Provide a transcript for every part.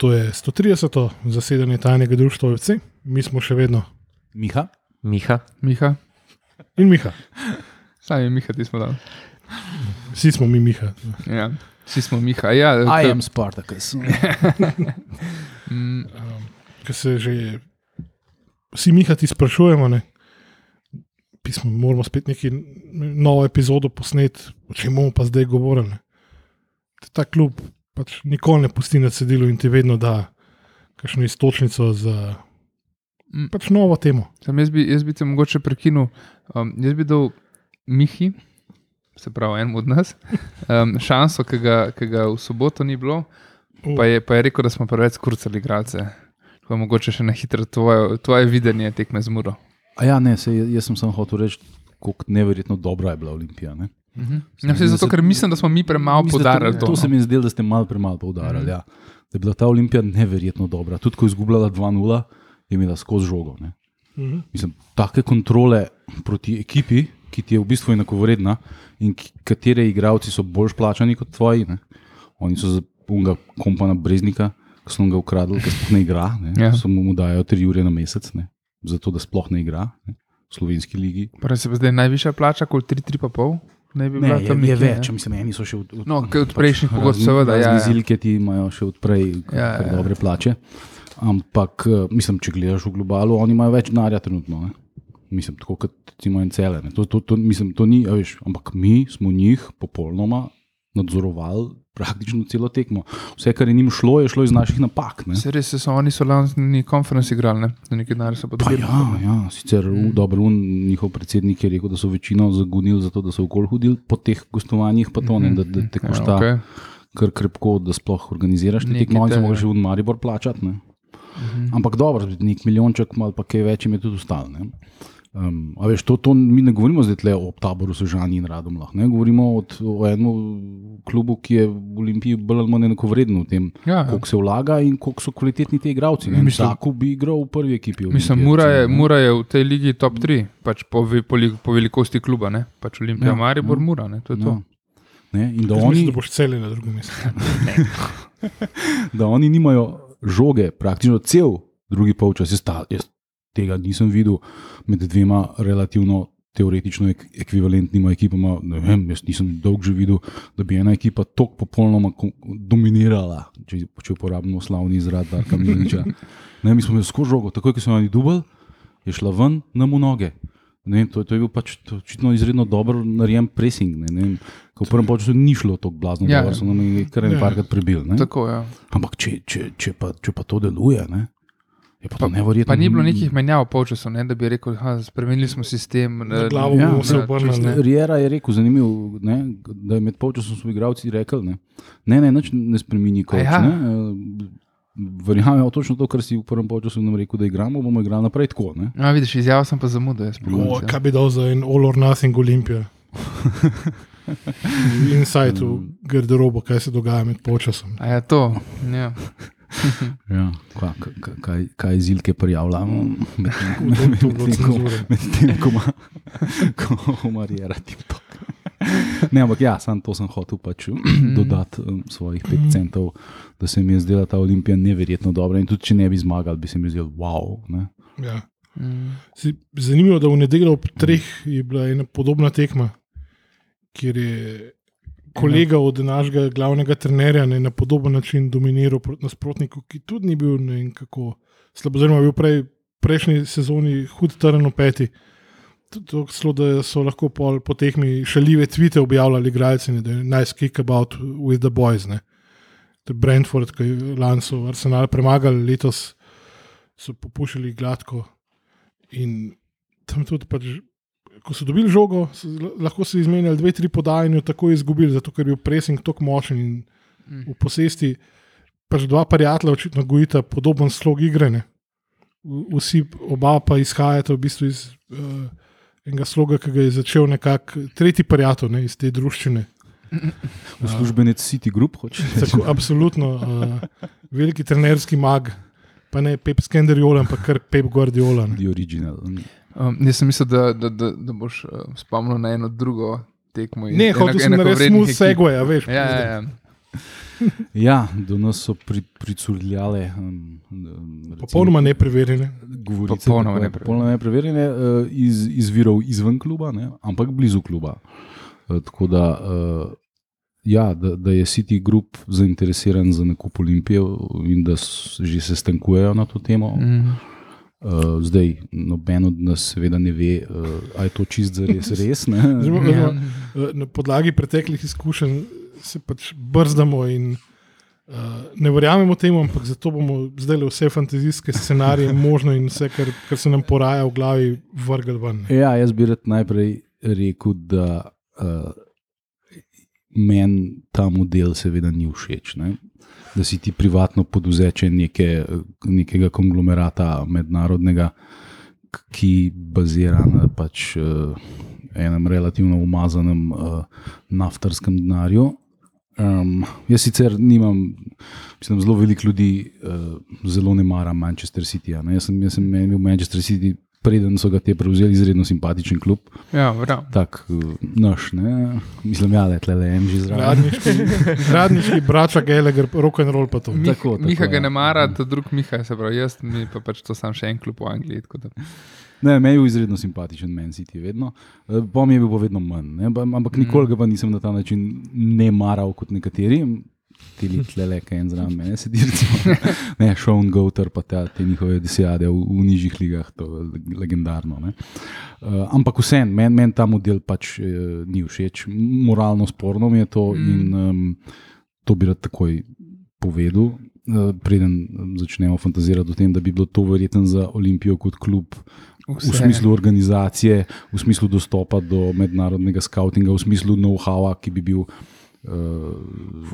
To je 130. zasedanje tajnega društva OVC, mi smo še vedno Miha? Miha. Miha, in Miha. sami Miha, ti smo tam. Vsi smo mi Miha. Ja. Vsi smo Miha. Ja, I k- am Spartacus. mm, Ker se že vsi Miha ti sprašujemo, ne? Pismo, moramo spet neki novo epizodo posneti, o čem bomo pa zdaj govorili. Ta klub pač nikoli ne pusti na cedilu in ti vedno da kakšno istočnico za Mm. pač novo temo. Sam jaz, bi, jaz bi te mogoče prekinil. Um, jaz bi dal Mihi, se pravi, enemu od nas, um, šanso, ki ga, ki ga v soboto ni bilo, pa je, pa je rekel, da smo preveč skurcali igralce. Tako da mogoče še na hitro tvoje, tvoje videnje tekme z Muro. A ja, ne, sej, jaz sem samo hotel reči, kako neverjetno dobra je bila Olimpija. Ne? Mhm. Ja, vse zato, ker mislim, da smo mi premalo Mislim, da podarili to. to. To se no. mi je zdelo, da ste malo premalo poudarjali. Mhm. Ja. Da je bila ta Olimpija neverjetno dobra. Tudi ko je izgubljala 2-0, je imela skozi žogo. Ne. Mhm. Mislim, take kontrole proti ekipi, ki ti je v bistvu enakovredna in ki- katere igralci so bolj plačani kot tvoji. Ne. Oni so za unga kompana Breznika, ki so ga ukradli, ki sploh ne igra. Ne. Ja. Samo mu dajo 3 ure na mesec, ne. zato da sploh ne igra ne. v slovenski ligi. Pravi se pa zdaj najvišja plača, kot 3-3,5. Ne bi Ne, je, tam je nekje, več, ne? mislim, eni so še od, od, No, kot od prejšnjih pogodb, razni- seveda. Ja, ja. Zilke ti imajo še odprej Ja, ja, ja. dobre plače. Ampak, eh, mislim, če gledaš v globalu, oni imajo več denarja trenutno. Ne? Mislim, tako kot recimo en cele. ne. To, to, to, mislim, to ni, a veš, ampak mi smo njih popolnoma nadzorovali praktično celo tekmo. Vse, kar je njim šlo, je šlo iz naših napak. Se res so oni so lani konferenci igrali, ne? za nekaj denarja so dobili. ja, ja, sicer mm. dobro, un, njihov predsednik je rekel, da so večino zagunili, zato da so okol hodili po teh gostovanjih, pa to ne, da, da te košta Ja, okay. kar krepko, da sploh organiziraš te tekme, oni so mogli že v Maribor plačati. Ne? Mhm. Ampak dobro, nek milijonček, malo pa kaj več jim je tudi ostalo. Um, a veš, to, to mi ne govorimo zdaj tle o taboru Sežani in Radomlah. Ne? Govorimo od, o enem klubu, ki je v Olimpiji bolj ali manj enakovreden v tem, Ja, ja. koliko se vlaga in koliko so kvalitetni ti igravci. Mislim- Tako bi igral v prvi ekipi. Mislim, Olimpije, Mura je, recimo. Mura je v tej ligi top 3, pač po, po, po velikosti kluba, ne? pač Olimpija, Ja, Maribor, ja. Mura. Ne? To je to. Ja. Ne, in da Jaz Mislim, oni, da boš cel na drugem mestu. da oni nimajo žoge, praktično cel drugi polčas. Jaz, ta, jaz tega nisem videl med dvema relativno teoretično ek ekvivalentnima ekipama. Ne Vem, jaz nisem dolgo že videl, da bi ena ekipa tako popolnoma dominirala, če, če uporabimo slavni izraz Darka Milniča. Ne, mi smo imeli skozi žogo, takoj ko so oni dubali, je šla ven nam v noge. Ne, to, to je bil pač očitno izredno dobro narejen pressing. Ne, ne, v prvem času ni šlo tako blazno, Ja. ja, da so nam jih kar Ja. nekajkrat prebili. Ne. Tako, ja. Ampak če, če, če, pa, če pa to deluje, ne, je pa to neverjetno. Pa ni bilo nekih menjav v polčasu, ne? da bi rekel, da spremenili smo sistem. Na eh, glavo Ja, bomo se ja, obrnili. čisto. ne. Riera je rekel, zanimivo, ne, da je med polčasom so igravci rekli, ne, ne, ne, nič ne spremeni koč. ja? Ja. Verjamemo točno to, kar si v prvem polčasu nam rekel, da igramo, bomo igrali naprej tako. Ne. Ja, vidiš, izjavil sem pa zamudil. jaz O, pogledam, ja. kaj bi dal za en all or nothing Olimpijo? Insight v garderobo, kaj se dogaja med počasom. A je to? Ja. Ja. Kva, k- k- kaj, kaj zilke prijavljamo, medtem bilo medtem ko- ima- Riera TikTok. Ne, ampak ja, sam to sem hotel pač dodati um, svojih 5 centov, da se mi je zdela ta olimpija neverjetno dobra in tudi če ne bi zmagali, bi se mi zdel wow. Ne? Ja. Mm. Si- Zanimivo je, da v nedeljo ob treh je bila ena podobna tekma, kjer je kolega od našega glavnega trenerja ne, na podoben način dominiral proti nasprotniku, ki tudi ni bil ne vem kako slab, oziroma bil prej, prejšnji sezoni hud trn v peti. Tako da so lahko pol po tekmi šaljive tvite objavljali igralci, ne, da je nice kick about with the boys. Ne. To je Brentford, ki je lani so Arsenal premagali, letos so popuščali gladko. In tam tudi, pač, ko so dobili žogo, so, lahko so izmenjali dve, tri podaje in jo tako izgubili, zato ker je bil pressing tako močen in Mm. v posesti. Pač dva prijatelja očitno gojita podoben slog igre. ne. V- Vsi oba pa izhajata v bistvu iz uh, enega sloga, ki ga je začel nekako tretji prijatelj ne, iz te družščine. Uslužbenec City Group, hoče. Tako, absolutno, uh, veliki trenerski mag, pa ne Pep Skenderjola, ampak kar Pep Guardiola. ne. The original. Um, jaz sem mislil, da, da, da, da boš uh, spomnil na eno drugo tekmo. Ne, enako- hotel sem narediti ekip. segway, a veš. Ja, ja, ja. Ja, do nas so pri, pricurljale. Um, um, Popolnoma nepreverjene. govorice, Popolnoma tako je, nepreverjene. popolnoma nepreverjene uh, iz, iz virov izven kluba, ne, ampak blizu kluba. Uh, tako da, uh, ja, da, da je City Group zainteresiran za nakup Olimpije in da s, že se stankujejo na to temo. Mm. Uh, zdaj, noben od nas, seveda, ne ve, uh, ali je to čist za res. res? Zdaj, Ja. Eh, Na podlagi preteklih izkušenj se pač brzdamo in uh, ne verjamemo temu, ampak zato bomo zdaj vse fantazijske scenarije možno in vse, kar, kar se nam poraja v glavi, vrgli ven. Ja, jaz bi rad najprej rekel, da uh, meni ta model seveda ni všeč. Ne? Da si ti privatno poduzeče neke, nekega konglomerata mednarodnega, ki bazira na pač, uh, enem relativno umazanem uh, naftarskem denarju. Um, jaz sicer nimam, mislim, zelo veliko ljudi uh, zelo ne mara Manchester City. Ne? Jaz sem, jaz sem imel Manchester City, preden so ga te prevzeli, izredno simpatičen klub, Ja, verjamem. tak uh, naš, ne? mislim, ja, le le en že zraven. Radniški, radniški brača Gallagher, rock and roll pa to. Mih, Tako, tako, Miha ga ja. ne mara, ta drug Miha, se pravi, jaz mi pa pač to sam še en klub v Angliji. tako da- Ne, meni je izredno simpatičen, meni City vedno. Eh, Po mi je bil pa vedno manj, ne? Ampak nikoli ga pa nisem na ta način ne maral kot nekateri. Ti le, kaj en zraven mene sedi, recimo. ne, Sean Gouter, pa te, te njihove desijade v, v nižjih ligah, to je legendarno. Ne? Uh, ampak vseeno, meni men ta model pač uh, ni všeč, moralno sporno mi je to mm. in um, to bi rad takoj povedal. Uh, preden začnemo fantazirati o tem, da bi bilo to verjetno za Olimpijo kot klub v Vse. smislu organizacije, v smislu dostopa do mednarodnega skautinga, v smislu know-howa, ki bi bil. Uh,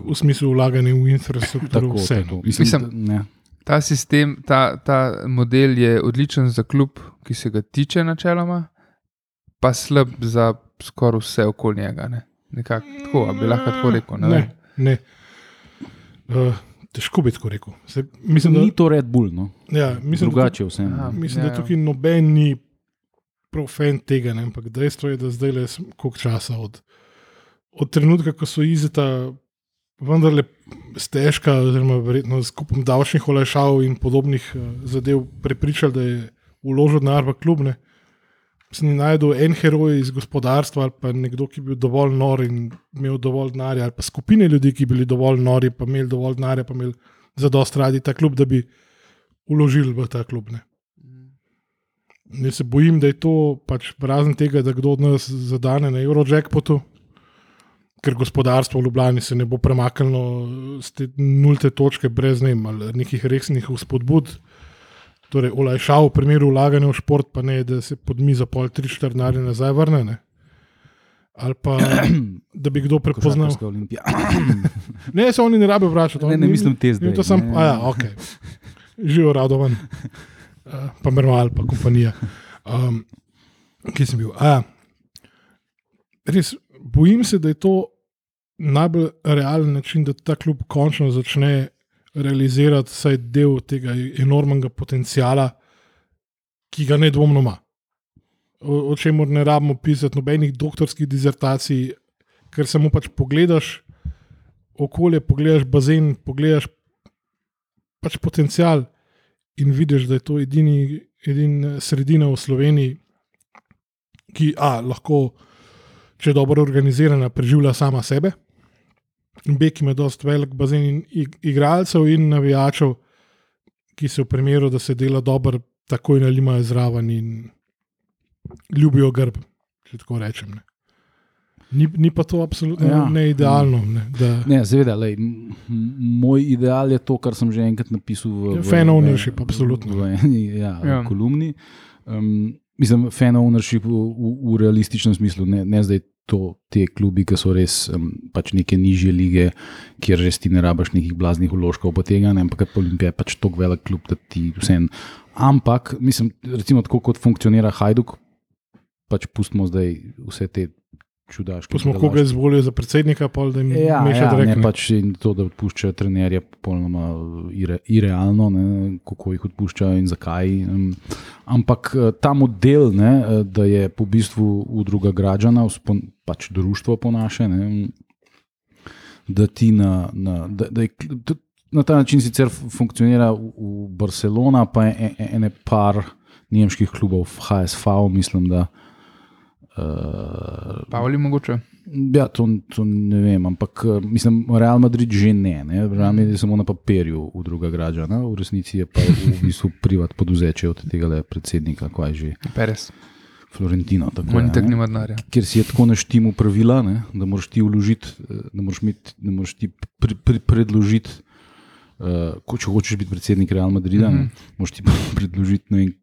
V smislu vlaganja v infrastrukturo, tako, vse. tako. Mislim, Mislim- da, ne. Ta sistem, ta, ta model je odličen za klub, ki se ga tiče načeloma, pa slab za skoraj vse okoli njega. Ne? Nekako tako, a bi lahko tako rekel. Ne, Ne, ne. Uh, težko bi tako rekel. Se, mislim, da, Ni to Red Bull, no? ja, mislim, da, drugače je vseeno. Aha. mislim, Ja, da ja. tukaj noben ni prav fan tega, ne? ampak dejstvo je, da zdaj le koliko časa od, od trenutka, ko so izeta vendarle stežka, oziroma verjetno s kupom davčnih olajšav in podobnih eh, zadev prepričali, da je uložil denar v klubne. Se ni najdel en heroj iz gospodarstva ali pa nekdo, ki bi bil dovolj nor in imel dovolj denarja, ali pa skupine ljudi, ki bi bili dovolj nori, pa imeli dovolj denarja, pa imeli za dost radi ta klub, da bi uložili v ta klub. Ne. Jaz se bojim, da je to pač razen tega, da kdo od nas zadane na Eurojackpotu, ker gospodarstvo v Ljubljani se ne bo premaknilo z te nulte točke brez ne, nekih resnih vzpodbud. Torej, olajšav v primeru vlaganja v šport, pa ne, da se pod mizo pol tri četrnare nazaj vrne. Ne. Ali pa da bi kdo prepoznal. Košarkarska olimpija. Ne, se oni ne rabijo vračati. Ne, ne mislim te zdaj. To ne. ja, ok. Živijo radovan, uh, pa Merval, pa kompanija. Um, kje sem bil? A, ja. res, bojim se, da je to najbolj realen način, da ta klub končno začne realizirati vsaj del tega enormnega potencijala, ki ga nedvomno ima. O, o čemer ne rabimo pisati nobenih doktorskih dizertacij, ker samo pač pogledaš okolje, pogledaš bazen, pogledaš pač potencial in vidiš, da je to edini, edina sredina v Sloveniji, ki a, lahko, če je dobro organizirana, preživlja sama sebe. In B, ki ima dosta velik bazen in ig- igralcev in navijačev, ki se v primeru, da se dela dobro, takoj nalimajo zraven in ljubijo grb, če tako rečem. Ne. Ni, ni pa to absolutno Ja. ja. ne idealno. Ne, da, Ne, seveda, lej, moj ideal je to, kar sem že enkrat napisal v, Ja, v, fan ownership, absolutno. v eni ja, Ja. ja. kolumni. Um, mislim, fan ownership v, v, v realističnem smislu, ne, ne zdaj to, te klubi, ki so res um, pač neke nižje lige, kjer res ti ne rabiš nekih blaznih uložkov, pa tega ne, ampak Olimpija je pač tako velik klub, da ti vsem. Ampak, mislim, recimo tako kot funkcionira Hajduk, pač pustimo zdaj vse te čudaške. Ko smo koga izvolili za predsednika, pa da jim Ja, meša ja, drek. ne pač in to, da odpuščajo trenerje, popolnoma ire, irealno, ne, kako jih odpuščajo in zakaj. Ampak eh, ta model, ne, eh, da je po bistvu udruga građana, vzpon- pač društvo po naše, ne, da ti na, na, da, da je, na ta način sicer funkcionira v, v Barcelona, pa je ene par nemških klubov, HSV, mislim, da. Uh, Pavli mogoče. Ja, to, to ne vem, ampak mislim, Real Madrid že ne, ne? Real Madrid je samo na papirju v druga građa, ne? v resnici je pa v bistvu privat poduzeče od tega le predsednika, kaj že. Peres. Florentino. Tako, Oni tako nima denarja. Ker si je tako naštimo pravila, ne? da moraš ti vložiti, da moraš, imeti, da moraš ti pri, pri, predložiti, uh, ko, če hočeš biti predsednik Real Madrida, mm -hmm. moraš ti predložiti ne vem,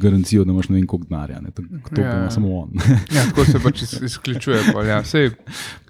garancijo, da imaš ne vem koliko denarja. To, to ja, pa ima samo on. ja, tako se pač iz, izključuje. Pa, ja. Sej,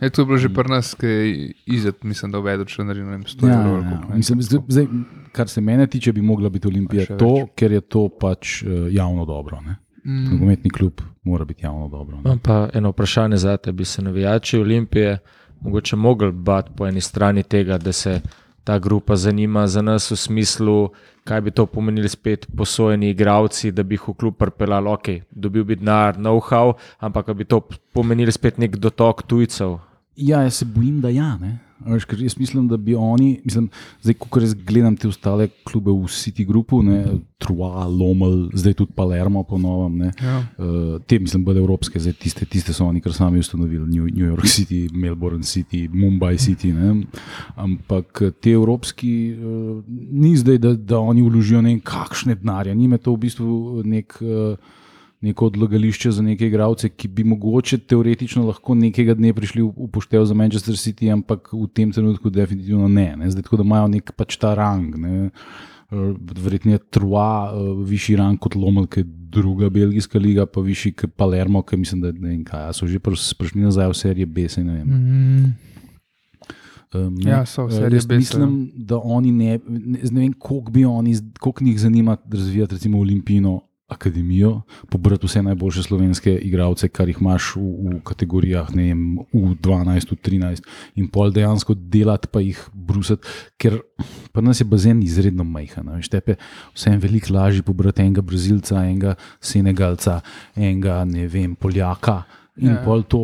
je to bilo že pri nas, ki je izjed, mislim, da uvedel še na renem stoju. Ja, ja. Mislim, zdaj, kar se mene tiče, bi mogla biti Olimpija to, več. ker je to pač uh, javno dobro. Ne? Mm. Nogometni klub mora biti javno dobro. Imam pa eno vprašanje za te. Bi se navijači Olimpije mogoče mogli bati po eni strani tega, da se ta grupa zanima za nas v smislu, kaj bi to pomenili spet posojeni igravci, da bi jih v klub pripeljali, ok, dobil bi denar, know-how, ampak bi to pomenili spet nek dotok tujcev. Ja, jaz se bojim, da ja. Ne? Veš, jaz mislim, da bi oni, mislim, zdaj, ko res gledam te ostale klube v City Groupu, ne, Trua, Lomel, zdaj tudi Palermo, ponovim. Ja. Uh, te, mislim, bodo evropske, zdaj tiste, tiste so oni, kar sami ustanovili, New, New York City, Melbourne City, Mumbai City. Ne. Ampak te evropski, uh, ni zdaj, da, da oni vložijo nekakšne denarje, ni me to v bistvu nek. Uh, neko odlagališče za neke igralce, ki bi mogoče teoretično lahko nekega dne prišli v poštev za Manchester City, ampak v tem trenutku definitivno ne. ne. Zdaj, tako da imajo nek pač ta rang. Ne. Verjetno je Trua uh, višji rang kot Lomel, ki je druga belgijska liga, pa višji kot Palermo, ki mislim, da ne vem kaj. So že prišli nazaj v serije B, se ne vem. Mm -hmm. Um, ja, so vse res. Mislim, da oni ne, ne, ne vem, koliko bi oni, koliko njih zanima razvijati, recimo, Olimpijino akademijo, pobrati vse najboljše slovenske igralce, kar jih imaš v, v kategorijah, ne vem, v 12, v 13, in pol dejansko delati, pa jih brusati, ker pa nas je bazen izredno majhen. Štepe vse en veliko lažje pobrati enega Brazilca, enega Senegalca, enega, ne vem, Poljaka in ja. pol to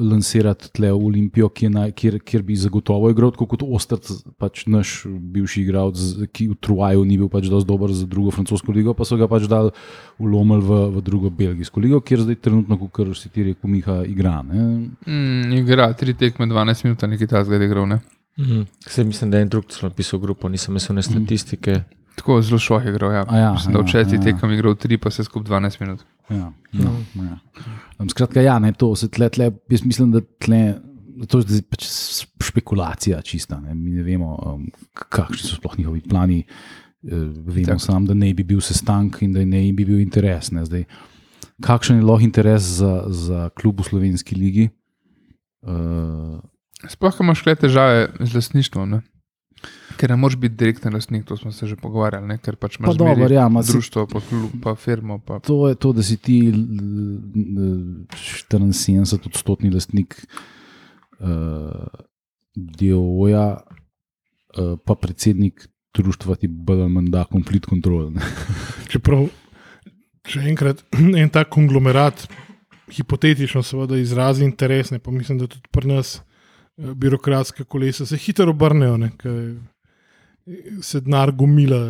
lansirati tle v Olimpijo, naj, kjer, kjer bi zagotovo igral kot ostrt, pač naš bivši igralec, ki v Truaju ni bil pač dovolj dober za drugo francosko ligo, pa so ga pač dali ulomili v, v drugo belgijsko ligo, kjer zdaj trenutno, kot si ti rekel, Miha igra. Mm, igra tri tekme, 12 minut, nekaj ta zgled igral. Ne? Mm. Se mislim, da je en drug celo napisal grupo, nisem imel ne statistike. Mm. Tako zelo šlo je igral. Ja. Ja, Mislim, ja, da v četih ja. tekem igral tri, pa se skupaj 12 minut. Ja, no, ja. Skratka, ja, ne, to se tle, tle, jaz mislim, da tle, to je pač špekulacija čista. Ne. Mi ne vemo, um, kakšni so sploh njihovi plani. Uh, vemo samo, da ne bi bil sestank in da ne bi bil interes. Zdaj, kakšen je lahko interes za, za klub v slovenski ligi? Uh, sploh imaš kaj težave z lasništvom. Ker ne moreš biti direktni lastnik, to smo se že pogovarjali, ne? ker pač imaš dobro, ja, društvo, pa, klub, pa firmo. Pa... To je to, da si ti 74 odstotni lastnik uh, DOJ-a, uh, pa predsednik društva ti bolj ali manj da konflikt kontrol. Čeprav, če enkrat en tak konglomerat, hipotetično, seveda izrazi interes, ne, pa mislim, da tudi pri nas. Eh, birokratska kolesa se hitro obrnejo, se denar gomila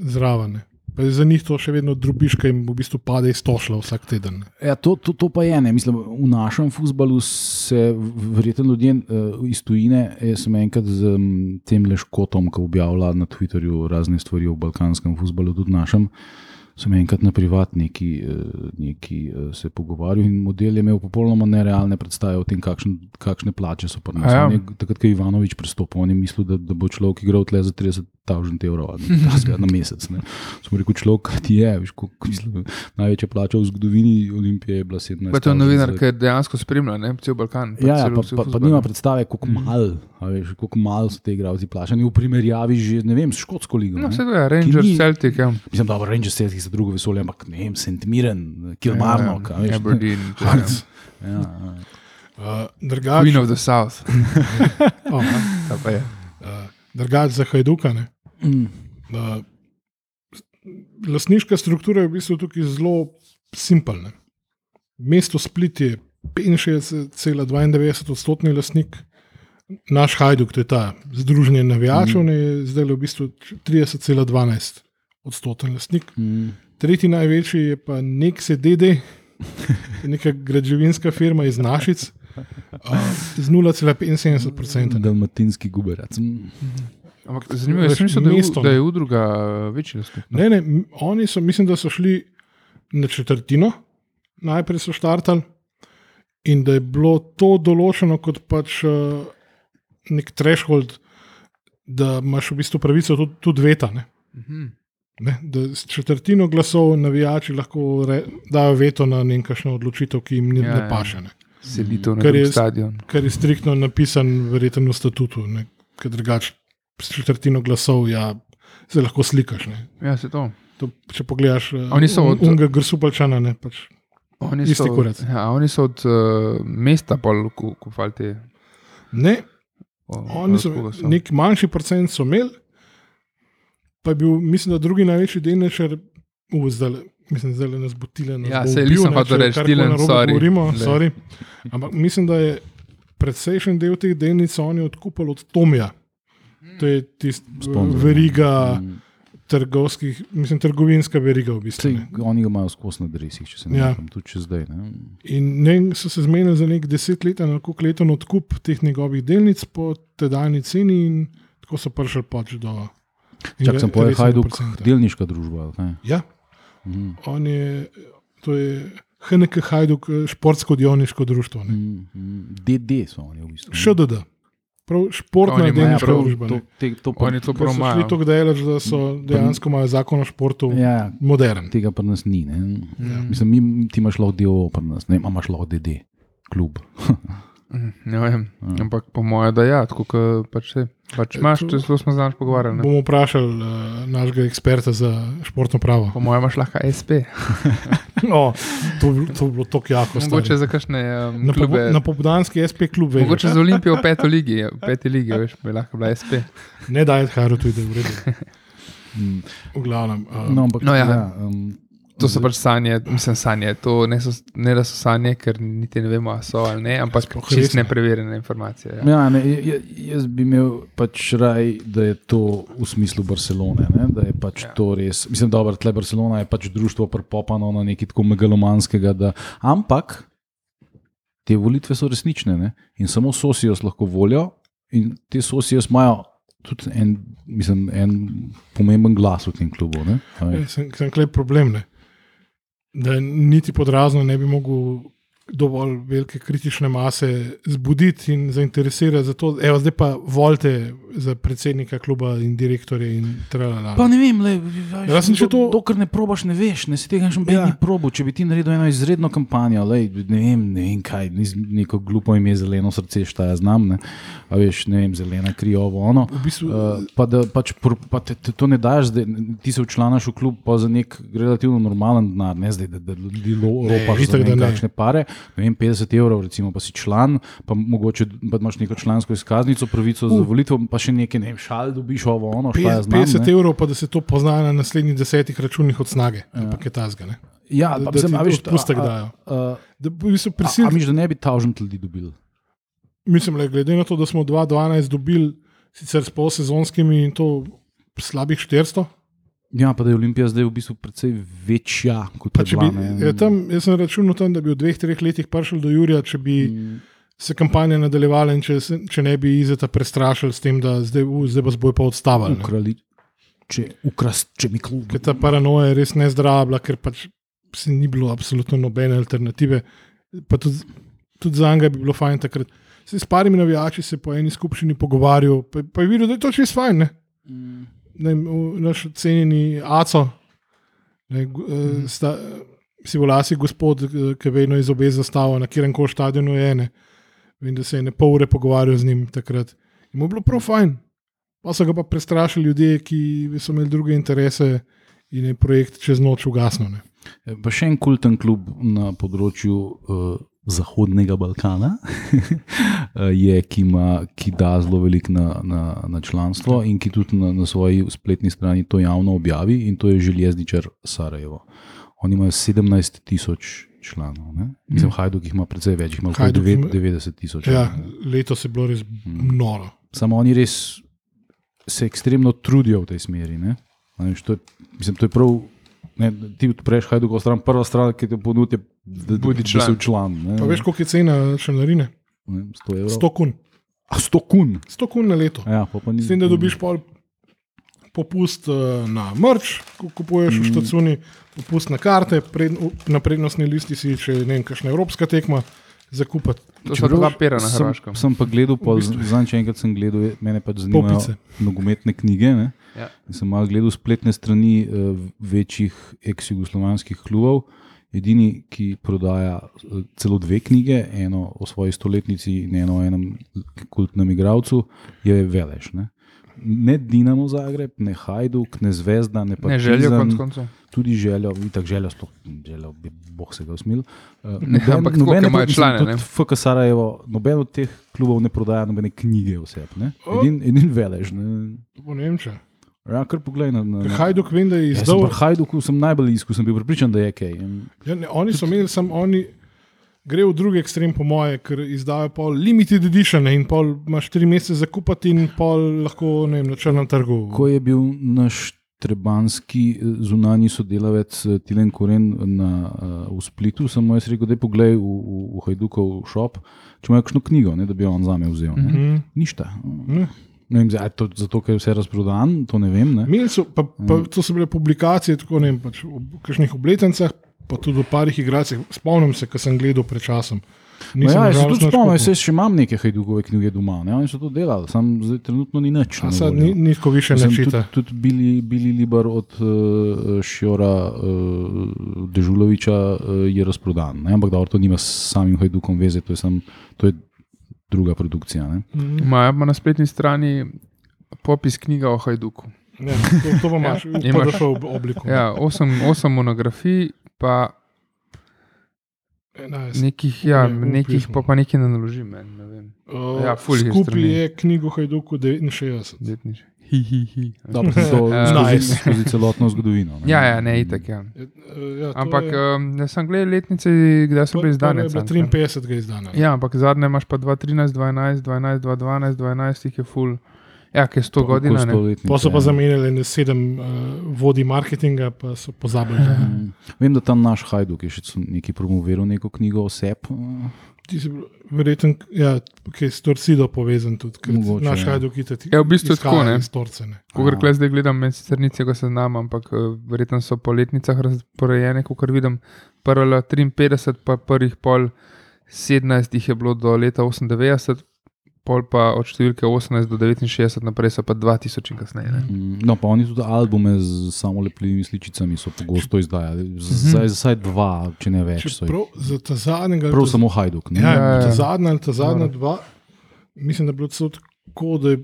zraven. Pa za njih to še vedno drubiš, ki jim v bistvu pade iz tošla vsak teden. Ja, to, to, to pa je ena. V našem futbalu se verjetno ljudje uh, iz tujine, jaz sem enkrat z um, tem leškotom, ki objavlja na Twitterju razne stvari o balkanskem futbalu, tudi našem. Uh, sem enkrat na privatniki eh, neki, uh, se pogovarjal in model je imel popolnoma nerealne predstave o tem, kakšen, kakšne plače so pri nas. Ja. Takrat, ko je Ivanovič pristopil, on je mislil, da, da bo človek igral tle za 30 tisoč evrov na mesec. Smo rekli, človek, ti je, veš, ko, mislim, največja plača v zgodovini Olimpije je bila 17. To je novinar, ki dejansko spremlja cel Balkan. Ja, ja, pa, pa, pa nima predstave, kako mm. malo mal so te igralci plačani v primerjavi že, ne vem, s škotsko ligo. No, vse to je, Rangers, ni, Celtic. Ja. Mislim, da Rangers Celtic za drugo vesolje, ampak ne vem, Sentimiren, Kilmarno. Ja, ja, Aberdeen. Ja. ja. Uh, drugač, Queen of the South. oh, uh, drugač za Hajduka. Mm. Uh, lasniška struktura je v bistvu tukaj zelo simpelna. Mesto Split je 65,92 odstotni lasnik, naš Hajduk, to je ta združenje navijačev, ne, je zdaj v bistvu 30,12 odstoten lastnik. Mm. Tretji največji je pa Nexe DD, neka građevinska firma iz Našic, uh, z 0,75%. Dalmatinski guberac. Mm. Ampak zanimivo je, mislim, da je, mesto, u- da ne. je udruga eh, večji lastnik. Ne, ne, m- oni so, mislim, da so šli na četrtino, najprej so štartali in da je bilo to določeno kot pač uh, nek threshold, da imaš v bistvu pravico tudi, tudi veta. Ne? Mhm. Ne, da s četrtino glasov navijači lahko re, dajo veto na nekakšno odločitev, ki jim ne, Ja, ne ja. paše. Ne. Selitev na je stadion. Kar je striktno napisan, verjetno v statutu, ne, ker drugače s četrtino glasov ja, se lahko slikaš. Ne. Ja, se to. To, če pogledaš, Oni so od- unga grsupalčana, ne pač. Oni so, kurac. ja, oni so od uh, mesta pol ku- kupali te. Ne, o- oni od so, so. nek manjši procent so imeli, pa je bil, mislim, da drugi največji delničar, uh, zdaj, mislim, zdaj nas bo Tilen. Ja, saj nisem hotel reči, Tilen, sorry. Govorimo, sorry. Ampak mislim, da je precejšen del teh delnic oni odkupili od Tomija. To je tisti ja. veriga Mm. trgovskih, mislim, trgovinska veriga v bistvu. Sej, oni ga imajo skozi na dresih, če se ne Ja. motim, tudi če zdaj. Ne? In ne, so se zmenili za nek deset let, ali koliko leten odkup teh njegovih delnic po tedajni ceni, in tako so prišli pač do. Čak sem povedal, Hajduk, procenta. delniška družba. kaj? Ja, Mhm. on je, to je HNK Hajduk, eh, športsko-dioniško društvo. ne. Mm, mm. DD so oni v bistvu. ne. ŠDD, prav športna delniška prav družba. To, ne. te, to pa, Oni to so šli promajo. tako daleč, da so dejansko imajo zakon o športu ja, modern. tega pa nas ni. Ne? Mm. Mislim, mi, ti imaš lahko DO, pa nas ne, imaš lahko DD, klub. Mhm, Ne vem, Ja. ampak po mojem, da ja, tako kot pač, saj, pač imaš, to- to zelo smo znaš pogovarjali. ne. Bomo vprašali uh, našega eksperta za športno pravo. Po mojem imaš lahko SP. O, to, to bi bilo tako jako. Mogoče stari. za kakšne um, Na, klube. na popoldanski SP klub veš. Mogoče za Olimpijo v peti ligi, v peti ligi, veš, bi lahko bila SP. Ne daj Haru tudi, v redu. V glavnem. Uh, No, ampak, No, ja. ja, um, To so pač sanje, mislim, sanje. To ne, so, ne da so sanje, ker niti ne vemo, ali so ali ne, ampak Sploh čist res ne. nepreverjene informacije. Ja. Ja, ne, j- jaz bi imel pač raj, da je to v smislu Barcelone. Ne? Da je pač Ja. ja. to res. Mislim, da je Barcelona je pač društvo prepopano na nekaj tako megalomanskega. Da, ampak te volitve so resnične ne? in samo sosijos lahko volijo, in te sosijos imajo tudi en, mislim, en pomemben glas v tem klubu. ne. A Ja, sem, sem klej problem, ne? Da niti podrazno ne bi mogel dovolj velike kritične mase zbuditi in zainteresirati za to. Evo, zdaj pa volite za predsednika kluba in direktorje in tralala. Pa ne vem, le, Ja, sem še to- dokler ne probaš, ne veš, ne si tega še noben Ja. ja. probo. Če bi ti naredil eno izredno kampanjo, lej, ne, vem, ne vem kaj, neko glupo ime, zeleno srce, šta jaz znam, ne, a veš, ne vem, zelena krijovo, ono. V bistvu, Uh, pa da pač, pa te, te to ne daš, zdaj, ti se včlanaš v klub za nek relativno normalen denar, ne zdaj, da, da ljudi ropaš za itak, ne da vem ne. kakšne pare. Ne vem, 50 evrov, recimo, pa si član, pa mogoče pa imaš neko člansko izkaznico, pravico za Uh. volitvo, pa še nekaj, ne vem, šal dobiš ovo, ono, šta 50, jaz znam. 50 ne. evrov, pa da se to pozna na naslednjih desetih računih od snage, Ja. ampak je tazga. Ne? Ja, Da, pa da sem, ti a veš, odpustek a- a- dajo. a- Da v bistvu A, a prisil, misliš, da ne bi tavžent ljudi dobil? Mislim, le, glede na to, da smo 2012 dobili sicer s polsezonskimi in to slabih 400. Ja, pa da je Olimpija zdaj v bistvu precej večja kot Pa bila. bi, je tam, jaz sem računal, tam, da bi v dveh, treh letih prišel do Jurija, če bi Mm. se kampanja nadaljevala in če, če ne bi Izeta prestrašili s tem, da zdaj, uh, zdaj vas bojo pa odstavili. Ukrali, če, ukras, če mi klub. Ker ta paranoja je res nezdrava, bila, ker pač se ni bilo absolutno nobene alternative. Pa tudi, tudi za njega bi bilo fajn takrat. Se s parimi navijači se po eni skupščini pogovarjal, pa, pa je videl, da je to čisto fajn. Ne? Mm. Ne, naš cenjeni Aco, ne, eh, sta, si volasi gospod, eh, ki vedno iz obe zastava, na kjerem koli stadionu je ene. Vem, da se je ne pol ure pogovarjal z njim takrat. In mu je bilo prav fajn. Pa so ga pa prestrašili ljudje, ki so imeli druge interese in je projekt čez noč ugasnil. Ne. Pa še en kulten klub na področju uh, Zahodnega Balkana je, ki, ima, ki da zelo veliko na, na, na članstvo in ki tudi na, na svoji spletni strani to javno objavi, in to je železničar Sarajevo. Oni imajo 17 tisoč članov. Ne? Mislim, Hajduk jih ima precej več, ima okoli Hajduk ima- 90 tisoč. Ja, ne. letos je bilo res noro. Samo oni res se ekstremno trudijo v tej smeri. Ne? Veš, To je, mislim, to je prav. Ne, ti odpreš Hajduk, stran, prva stran, ki te ponudi, je, da, Bodi da član. si član. Ne? Pa veš, koliko je cena članarine? Ne, 100 evrov. 100 kun. A 100 kun. 100 kun na leto. Ja, pa pa ni, S tem, da dobiš pol popust eh, na mrč, ko kupuješ v štacuni, popust na karte, pred, na prednostni listi si, če ne vem, kakšna evropska tekma, zakupati. To so dva pera na sem, Hrvaškem. sem pa gledal, pol, zadnjič enkrat sem gledal, mene pač zanimajo nogometne knjige. Ne? Ja. In Sem malo gledal spletne strani uh, večjih ex-jugoslovanskih klubov. Edini, ki prodaja eh, celo dve knjige, eno o svoji stoletnici in eno o enem kultnem igralcu, je Veleš. Ne, ne Dinamo Zagreb, ne Hajduk, ne Zvezda, ne pa Ne željo, konc koncev. tudi željo, tako željo, sploh, željo bi Bog se ga usmil. Uh, Ne, ampak ker imajo člane, ne. FK Sarajevo, noben od teh klubov ne prodaja nobene knjige oseb. ne. Edin, edin velež. Ne. To bo Nemčija. Ja, kar poglej na. na, na. Hajduk vem, da je sem izdal. pri Hajduku sem najbolj sem bil pripričan, da je kaj. In Ja, ne, oni so imeli, samo oni gre v drugi ekstrem, po moje, ker izdajo pol limited edition in pol imaš tri mesece za kupiti in pol lahko vem, na črnem trgu. Ko je bil naš trebanski eh, zunani sodelavec eh, Tilen Koren na, uh, v Splitu, sem mu jaz rekel, da je poglej v, v, v Hajdukov šop, če ima kakšno knjigo, ne, da bi jo on zame vzel. Ne. Mhm. Ništa. Ne. Ne vem, zdaj, a je to zato, ker je vse razprodan, to ne vem. Ne. So, pa, pa, to so bile publikacije, tako ne vem, pač v kakšnih obletnicah, pa tudi v parih igralcih. Spomnim se, ko sem gledal pred časom. No ja, se tudi spomnim, jaz še imam neke hajdukove knjige doma, ne? oni so to delali, sam zdaj trenutno ni nič. A sad ni, ni tako više Mislim, načita. Tudi, tudi Bili, Bili Libar od uh, Šjora uh, Dežuloviča uh, je razprodan, ne? ampak da to nima s samim hajdukom veze, to je, sam, to je druga produkcija. Ne? Imajo pa na spletni strani popis knjiga o Hajduku. Ne, to, to pa imaš v Imaš. PDF ob- obliku. Ja, osem, osem monografij, pa 11. nekih, ja, Ne, v nekih pa, pa nekaj ne naložim. Ne vem. Uh, Ja, Skupaj je knjigo Hajduku 69. Detnič. Hi, hi, hi. Dobro, to Ja. skozi, Nice. skozi celotno zgodovino. ne. Ja, ja, ne, itak. Ja. Je, ja, to Ampak je, um, jaz sem gledal letnice, kdaj so bile izdane. prva je bila cajt, ne. 53 ga izdana. Ja, ampak zadnje imaš pa 2013, 12, 12, 2012, 12 jih je full. Ja, ki je 100 godina. Ko Ne? stoletnice, Pa so pa ja. zamenjali ne sedem uh, vodij marketinga, pa so pozabili. Mm. Vem, da tam naš Hajduk je še nekaj promoviral, neko knjigo o sebi. Ti si bil verjeten, ja, ki je s Torcido povezan tudi, ker Mogoče, naš ja. Hajduk je tudi. Ja, v bistvu tako, ne. Kogar kle zdaj gledam, meni sicer ni tega seznama, ampak uh, verjetno so po letnicah razporejene, kot vidim. Prva 53, pa prvih pol 17 jih je bilo do leta 98, pol pa od številke 18 do 69 naprej so pa 2000 in kasneje. Ne? Mm, No, pa oni tudi albume z samo lepljivimi sličicami so pogosto izdajali. Mhm. Zdaj, zdaj dva, če ne več. so jih. Prav za ta zadnjega. Prav ta- samo Hajduk. Ne? Ja, Ja, ja, ta ja. zadnja ali ta zadnja Noro. dva, mislim, da je bilo tako, da je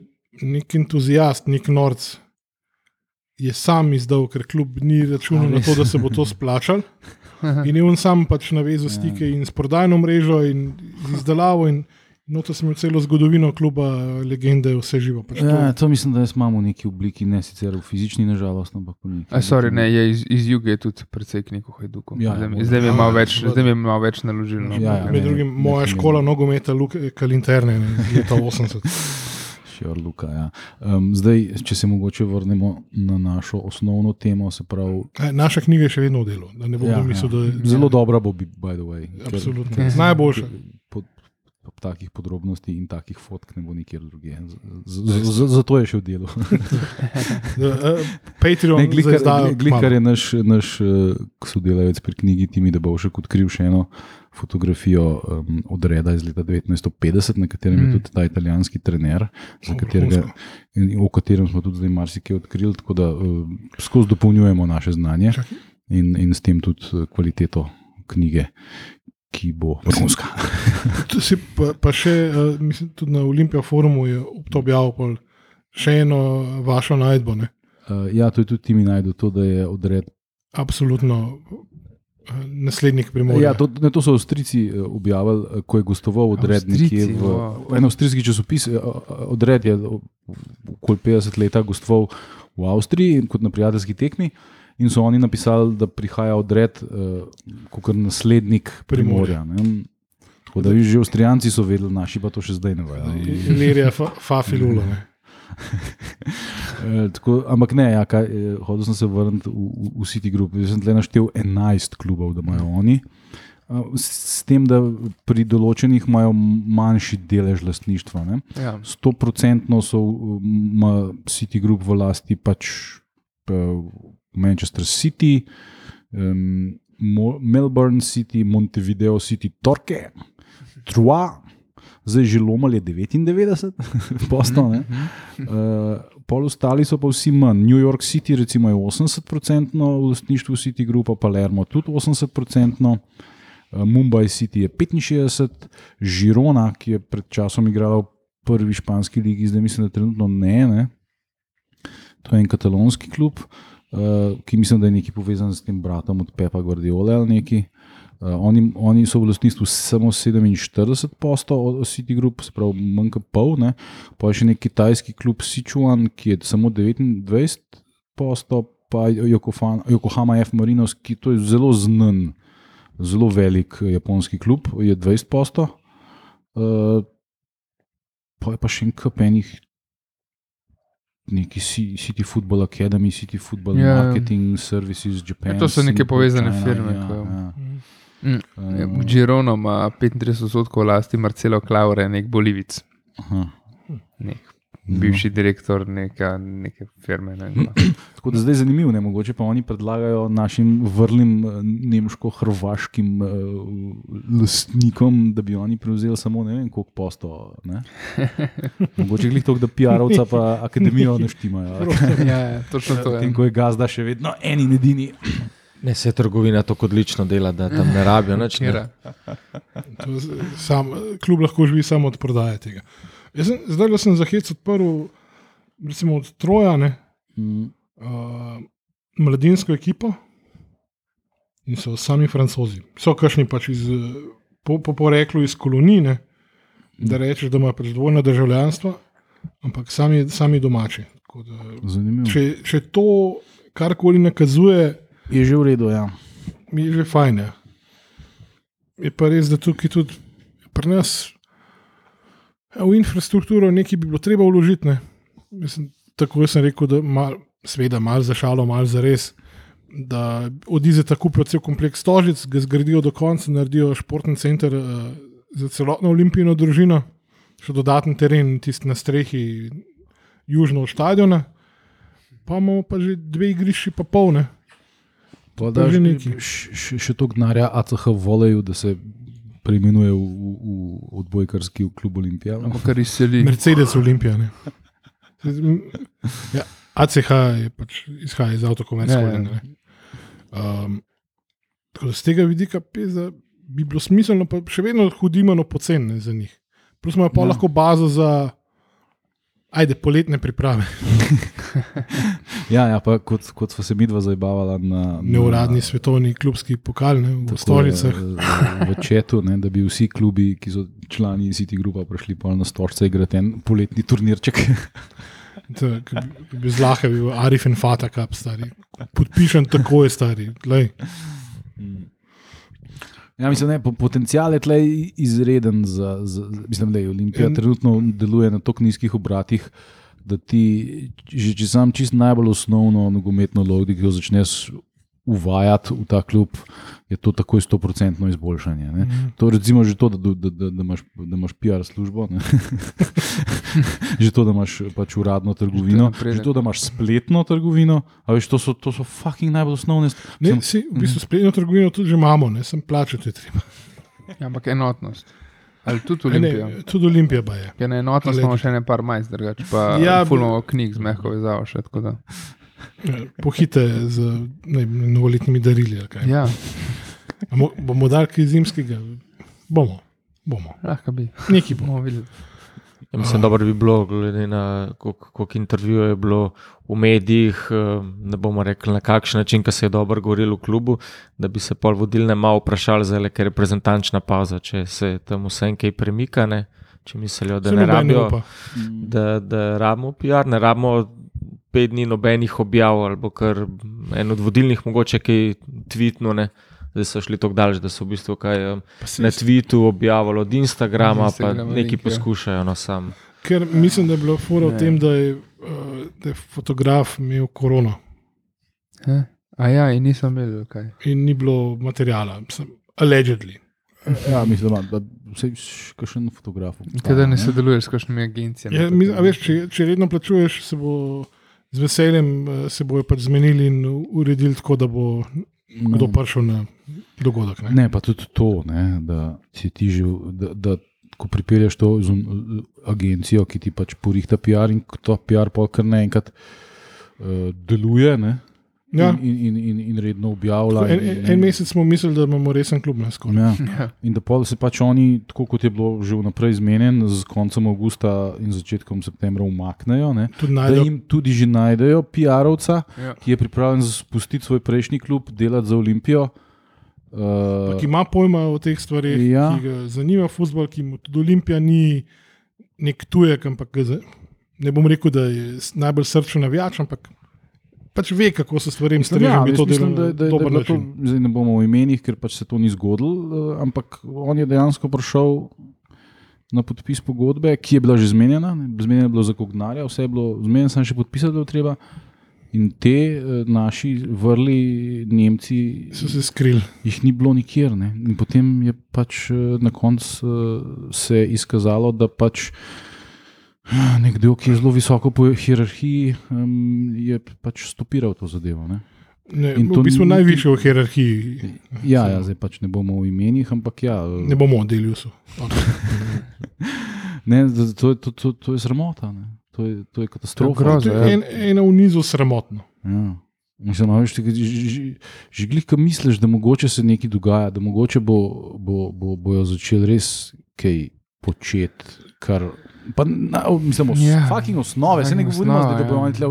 nek entuzijast, nek norc je sam izdal, ker kljub ni računal na to, da se bo to splačal. In je on sam pač navezal stike Ja. in s prodajno mrežo in z izdelavo. In noto sem imel celo zgodovino kluba, legende, vse živo. Pač Ja, to, to mislim, da jaz imam v neki obliki, ne sicer v fizični, nažalost, ampak v neki. A, sorry, ne, je iz, iz juga je tudi precej knjig o Hajduku. Ja, ja, zdaj, zdaj mi je Ja, malo ja, več, seveda. zdaj mi je malo več naložil. No. Ja, ja, Med ne, drugim ne moja pomeni. škola nogometa, Luke Kalinterne, ne, leta 80. Šior Luka, ja. um, zdaj, če se mogoče vrnemo na našo osnovno temo, se pravi. E, Naša knjiga je še vedno v delu, da ne bom Ja, ja, mislil, ja. da je Zelo dobra bo, bi- by the way. Absolutno. ker- Najboljša. Po takih podrobnosti in takih fotk ne bo nikjer drugje. Z- z- z- Zato je še v delu. Uh, Patreon Ne, ne, Glikar, je naš, naš uh, sodelavec pri knjigi Timi, da bo še odkril še eno fotografijo um, od Reda iz leta 1950, na katerem mm. Je tudi ta italijanski trener, katerega, o katerem smo tudi zdaj marsikaj odkrili, tako da uh, skozi dopolnjujemo naše znanje in, in s tem tudi kvaliteto knjige, ki bo vrhunska. Pa, pa še, uh, mislim, tudi na Olimpija forumu je to objavil pol še eno vašo najdbo. Ne? Uh, ja, to je tudi Timi najdel, to, da je odred. Absolutno uh, naslednik primorja. Ja, to, ne, to so Avstrijci eh, objavili, eh, ko je gostoval odred nekje v wow. en avstrijski časopis. eh, eh, Odred je okoli 50 let gostoval v Avstriji kot na prijateljski tekmi. In so oni napisali, da prihaja odred uh, kot naslednik Primorja. ne. Tako da že Avstrijanci so vedeli, naši pa to še zdaj ne vejo. Ilirija, fa, Fafilula. ne. Eh, tako, ampak ne, ja, kaj, eh, hodil sem se vrniti v, v, v City Group. Jaz sem tle naštel 11 klubov, da imajo oni. Eh, S, s tem, da pri določenih imajo manjši delež lastništva. Ne. Ja. 100% so ima City Group v lasti pač Manchester City, um, Melbourne City, Montevideo City, Torque, Trois. Zdaj že lomal je 99, postov. Uh, pol ostali so pa vsi manj. New York City, recimo, je 80% v lastništvu City Groupa, Palermo tudi 80%, uh, Mumbai City je 65%, Žirona, ki je pred časom igrala v prvi španski ligi, zdaj mislim, da trenutno ne. ne. To je en katalonski klub, uh, ki mislim, da je nekaj povezan s tem bratom od Pepa Guardiola ali nekaj. Uh, oni, oni so v lastništvu samo 47 postov od City Group, se pravi, manj kot pol. Ne. Pa je še nek kitajski klub Sichuan, ki je samo 29 postov, pa Yokohama, Yokohama F. Marinos, ki to je zelo znan, zelo velik eh, japonski klub, je 20 postov. Uh, pa je pa še en kup enih. Neki Ci- City Football Academy, City Football Ja, yeah. ja. Marketing Services, Japan. Ja, to so neke povezane China, firme, Ja, ko- ja. Mm. Um, Girona ima 35 odstotkov lasti, Marcelo Klaure, nek Bolivic, nek. Bivši direktor neka, neke firme. Ne, vem kva. Tako da zdaj je zanimivo, ne? mogoče pa oni predlagajo našim vrlim eh, nemško-hrvaškim uh, lastnikom, da bi oni prevzeli samo ne vem koliko posto. Ne? Mogoče glih to, da PR-ovca pa akademijo ne štimajo. ja, ja, točno to je. Tem, ko je gazda še vedno en in edini. Ne, se trgovina tako odlično dela, da tam ne rabijo nič. Sam, klub lahko živi samo od prodaje tega. Jaz sem, zdaj le sem za hec odprl, recimo od Troja, ne, Mm, uh, mladinsko ekipo in so sami francozi. So kašni pač iz, po, po poreklu iz kolonije, da rečeš, da ima pač dvojno državljanstvo, ampak sami, sami domači. Tako Da, Zanimivo. če, če to karkoli nakazuje, Je že v redu, ja. je že fajn. Ja. Je pa res, da tukaj tudi pri nas v infrastrukturo nekaj bi bilo treba vložiti. Ne. Mislim, tako sem rekel, da mal, sveda malo za šalo, malo za res. Da odize tako cel kompleks Stožic, ga zgradijo do konca, naredijo športni center uh, za celotno olimpijsko družino, še dodaten teren, tisti na strehi, južno od stadiona, pa imamo pa že dve igrišči, pa polne. Pa To da že nekaj. še, še toliko denarja ACH volejo, da se preimenuje v, v, v odbojkarski klub Olimpija. Ampak kar izseli. Mercedes Olimpija. ne. Ja, ACH je pač izhaja iz avtokomerske Ja, ja. vojne. Um, tako da z tega vidika peza, bi bilo smiselno, pa še vedno hodimo na poceni za njih. Plus imajo pa Ja. ja. lahko bazo za, ajde, poletne priprave, Ja, ja pa kot, kot smo se mi dva zabavala na, neuradni svetovni klubski pokal ne, v eh, V četu, ne, da bi vsi klubi, ki so člani City Grupa, prišli pol na Stožce igrati en poletni turnirček. Ki bi- bil Arif in Fata, kap stari. Podpišem tako je stari. Glej. Ja, mislim, ne, po- potencial je tleh izreden. Za, za, mislim, da je Olimpija En- trenutno deluje na tako nizkih obratih, da ti, že če sam čist najbolj osnovno nogometno logiko začneš uvajati v ta klub, je to takoj 100% izboljšanje. Ne. Mhm. To recimo že to, da, da, da, da, imaš, da imaš PR službo, ne. že to, da imaš pač uradno trgovino, napredek. že to, da imaš spletno trgovino, a veš, to so, to so fucking najbolj osnovne stvari. Ne, si, v bistvu spletno trgovino tudi že imamo, ne, sem plačati treba. Ja, ampak enotnost. Ali tudi Olimpija. ne, tudi Olimpija je. Ja, na enotnost Glej. imamo še ne par majs, drugače pa Ja, fulmo knjig z mehko vezavo še. tako da. Pohite z ne, novoletnimi darili. ali kaj. Ja, mo- Bomo dali kaj zimskega? Bomo. bomo. lahko bi. Nekaj bo. Bomo videli. Ja, mislim, da bi bilo, glede na koliko koliko intervjujev je bilo v medijih, eh, ne bomo rekli na kakšen način, ki se je dobro govorilo v klubu, da bi se pol vodilne malo vprašali, zdaj, je reprezentančna pauza, če se tam vse kaj premika, ne? če mislijo, da Saj ne rabijo, da, da rabimo PR, ne rabimo pet dni nobenih objav, ali kar en od vodilnih, mogoče kaj tweetno. Ne. Zdaj so šli tako daleč, da so v bistvu kaj, na Twittu objavili od Instagrama, Od Instagrama pa ja. poskušajo. No, sam. Ker mislim, da je bilo fora v tem, da je, uh, da je fotograf imel korono Eh? A ja, in nisem imel kaj. in ni bilo materijala, Mislim, allegedly. Ja, mislim, da se še en fotograf. Kaj da ne sodeluješ s kakšnimi agencijami? Ja, mi, a veš, če, če redno plačuješ, se bo z veseljem eh, se bojo pač zmenili in uredili tako, da bo kdo No. prišel na dogodek. Ne? Ne, pa tudi to, ne, da si ti že, da, da ko pripelješ to z agencijo, ki ti pač porihta PR in to PR pa kar naenkrat uh, deluje ne, Ja. in, in, in, in redno objavlja. En, in- en, en mesec smo mislili, da imamo resen klub na skoraj. Ja. Ja. In da pol se pač oni, tako kot je bilo že vnaprej zmenjen, z koncem avgusta in začetkom septembra umaknejo, ne, Tudi da najdejo jim tudi že najdejo PR-ovca, Ja. ki je pripravljen spustiti svoj prejšnji klub, delati za Olimpijo. Uh, ki ima pojma o teh stvareh, Ja. ki ga zanima futbol, ki mu tudi Olimpija ni nek tujek, ampak ne bom rekel, da je najbolj srčen navijač, ampak pač ve, kako se stvari Mislim, strežejo. ja, to mislim, da, da, da je bilo to, zdaj ne bomo v imenih, ker pač se to ni zgodilo, eh, ampak on je dejansko prišel na podpis pogodbe, ki je bila že zmenjena, ne, zmenjena je bilo za kognarja, vse je bilo zmenjeno, samo še podpisati je bilo treba. In te eh, naši vrli Nemci, So se skrili. jih ni bilo nikjer. Ne. In potem je pač eh, na koncu se izkazalo, da pač eh, nekdo, ki je zelo visoko po hierarhiji, em, je pač stopiral to zadevo. Ne. Ne, In v bistvu ni- najvišje v hierarhiji. Ja, ja, zdaj pač ne bomo v imenih, ampak ja. Ne bomo o Deljusu. Ne, to, to, to, to je sramota, ne. to je, to je katastrofa. To je groza, To ja. je en, ena v nizu sramotno. Ja. Mislim, veš, ti, že glih, ki misliš, da mogoče se nekaj dogaja, da mogoče bo, bo, bo, bojo začeli res kaj početi, kar. Pa, na, mislim, os, Ja, yeah. fucking osnove, se ne govorimo, osnove, zdaj, da bodo ja. tle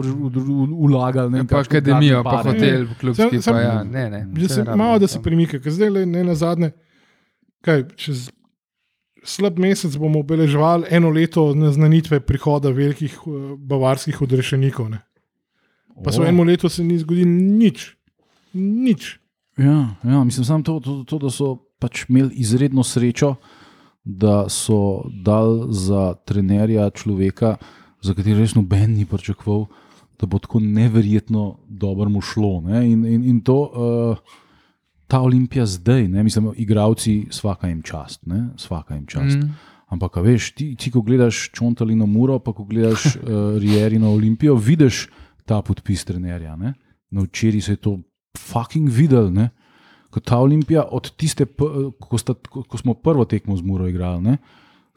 vlagali. Ne, vem, Pa akademijo, pa hotel, klubski, Sam- pa ja, ne, ne. Že se, saj rabimo malo da se premika, ker zdaj le ne na zadnje. Kaj, čez slab mesec bomo obeleževali eno leto naznanitve prihoda velikih eh, bavarskih odrešenikov. Ne? Pa se v O. enem letu se ni zgodilo nič. Nič. Ja, ja, mislim samo to, to, to, da so pač imeli izredno srečo, da so dal za trenerja človeka, za katerega res noben ni pričakoval, da bo tako neverjetno dobro mu šlo. Ne? In, in, in to, uh, ta olimpija zdaj, ne? mislim, igravci, svaka jim čast, ne? svaka jim čast. Mm. Ampak, veš, ti, ti ko gledaš Čontalino Muro, pa ko gledaš uh, Rierino Olimpijo, vidiš ta podpis trenerja. Ne? Na včeraj se je to fucking videl. Ne? Ko ta Olimpija, od tiste, ko, sta, ko, ko smo prvo tekmo z Muro igrali, ne?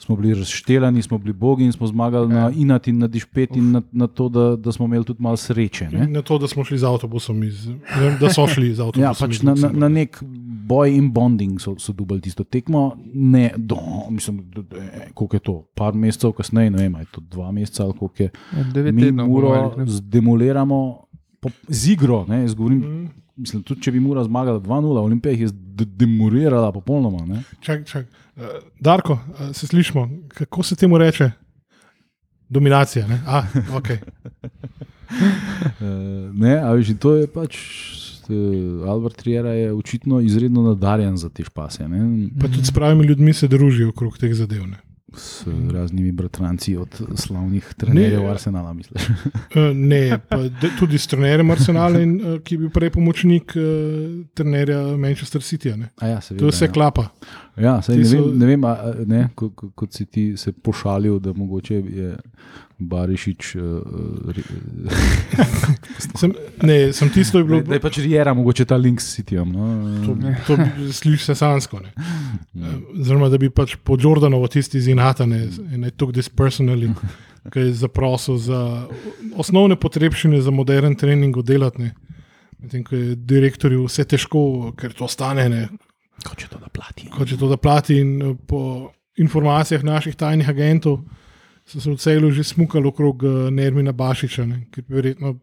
smo bili razštelani, smo bili bogi in smo zmagali ja. na Inat in na Dišpet in na, na to, da, da smo imeli tudi malo sreče. Ne? Na to, da smo šli z avtobusom, iz, ne, da so šli z avtobusom. Ja, pač na, na, na nek boj in bonding so, so dubali tisto tekmo. Ne, do, mislim, da- koliko je to, par mesecev kasneje, ne vem, je to dva meseca ali koliko je. Ja, Devet Mi tednov. zdemoliramo po, z igro. Ne, govorim, Mm. Mislim, tudi če bi Mura zmagala 2-0, Olimpija jih je de- demolirala popolnoma. Ne. Čak, čak. Uh, Darko, uh, se slišimo, kako se temu reče? Dominacija. Ne? A, okay. Uh, ne, a veš, to je pač. eh, Albert Riera je očitno izredno nadarjen za te špase. Ne? Pa tudi s pravimi ljudmi se družijo okrog teh zadev. Ne? S raznimi bratranci od slavnih trenerjev Ne. Arsenala, mislim. Uh, ne, de, tudi s trenerjem Arsenala, in, uh, ki je bil prej pomočnik trenerja Manchester City. A Ja, seveda, To vse ja. klapa. Ja, Ti ne, so- vem, ne vem, a, ne, ko, ko, kot si ti se pošalil, da mogoče je Barišič. Uh, Sem, ne, sem tisto je bilo. da je pač Riera, mogoče ta link s Cityjem. No. To, to bi- slišiš se sansko. Ne. Oziroma, da bi pač po Jordanovo tisti iz Inata, ne, I took this personally, ki je zaprosil za osnovne potrebščine za modern trening oddelati. ne. Medtem ko je direktorju vse težko, ker to stane, ne, Hoče to da plati. hoče to da plati. In eh, po informacijah naših tajnih agentov so se v celu že smukali okrog eh, Nermina Bašiča, ne, ki je verjetno.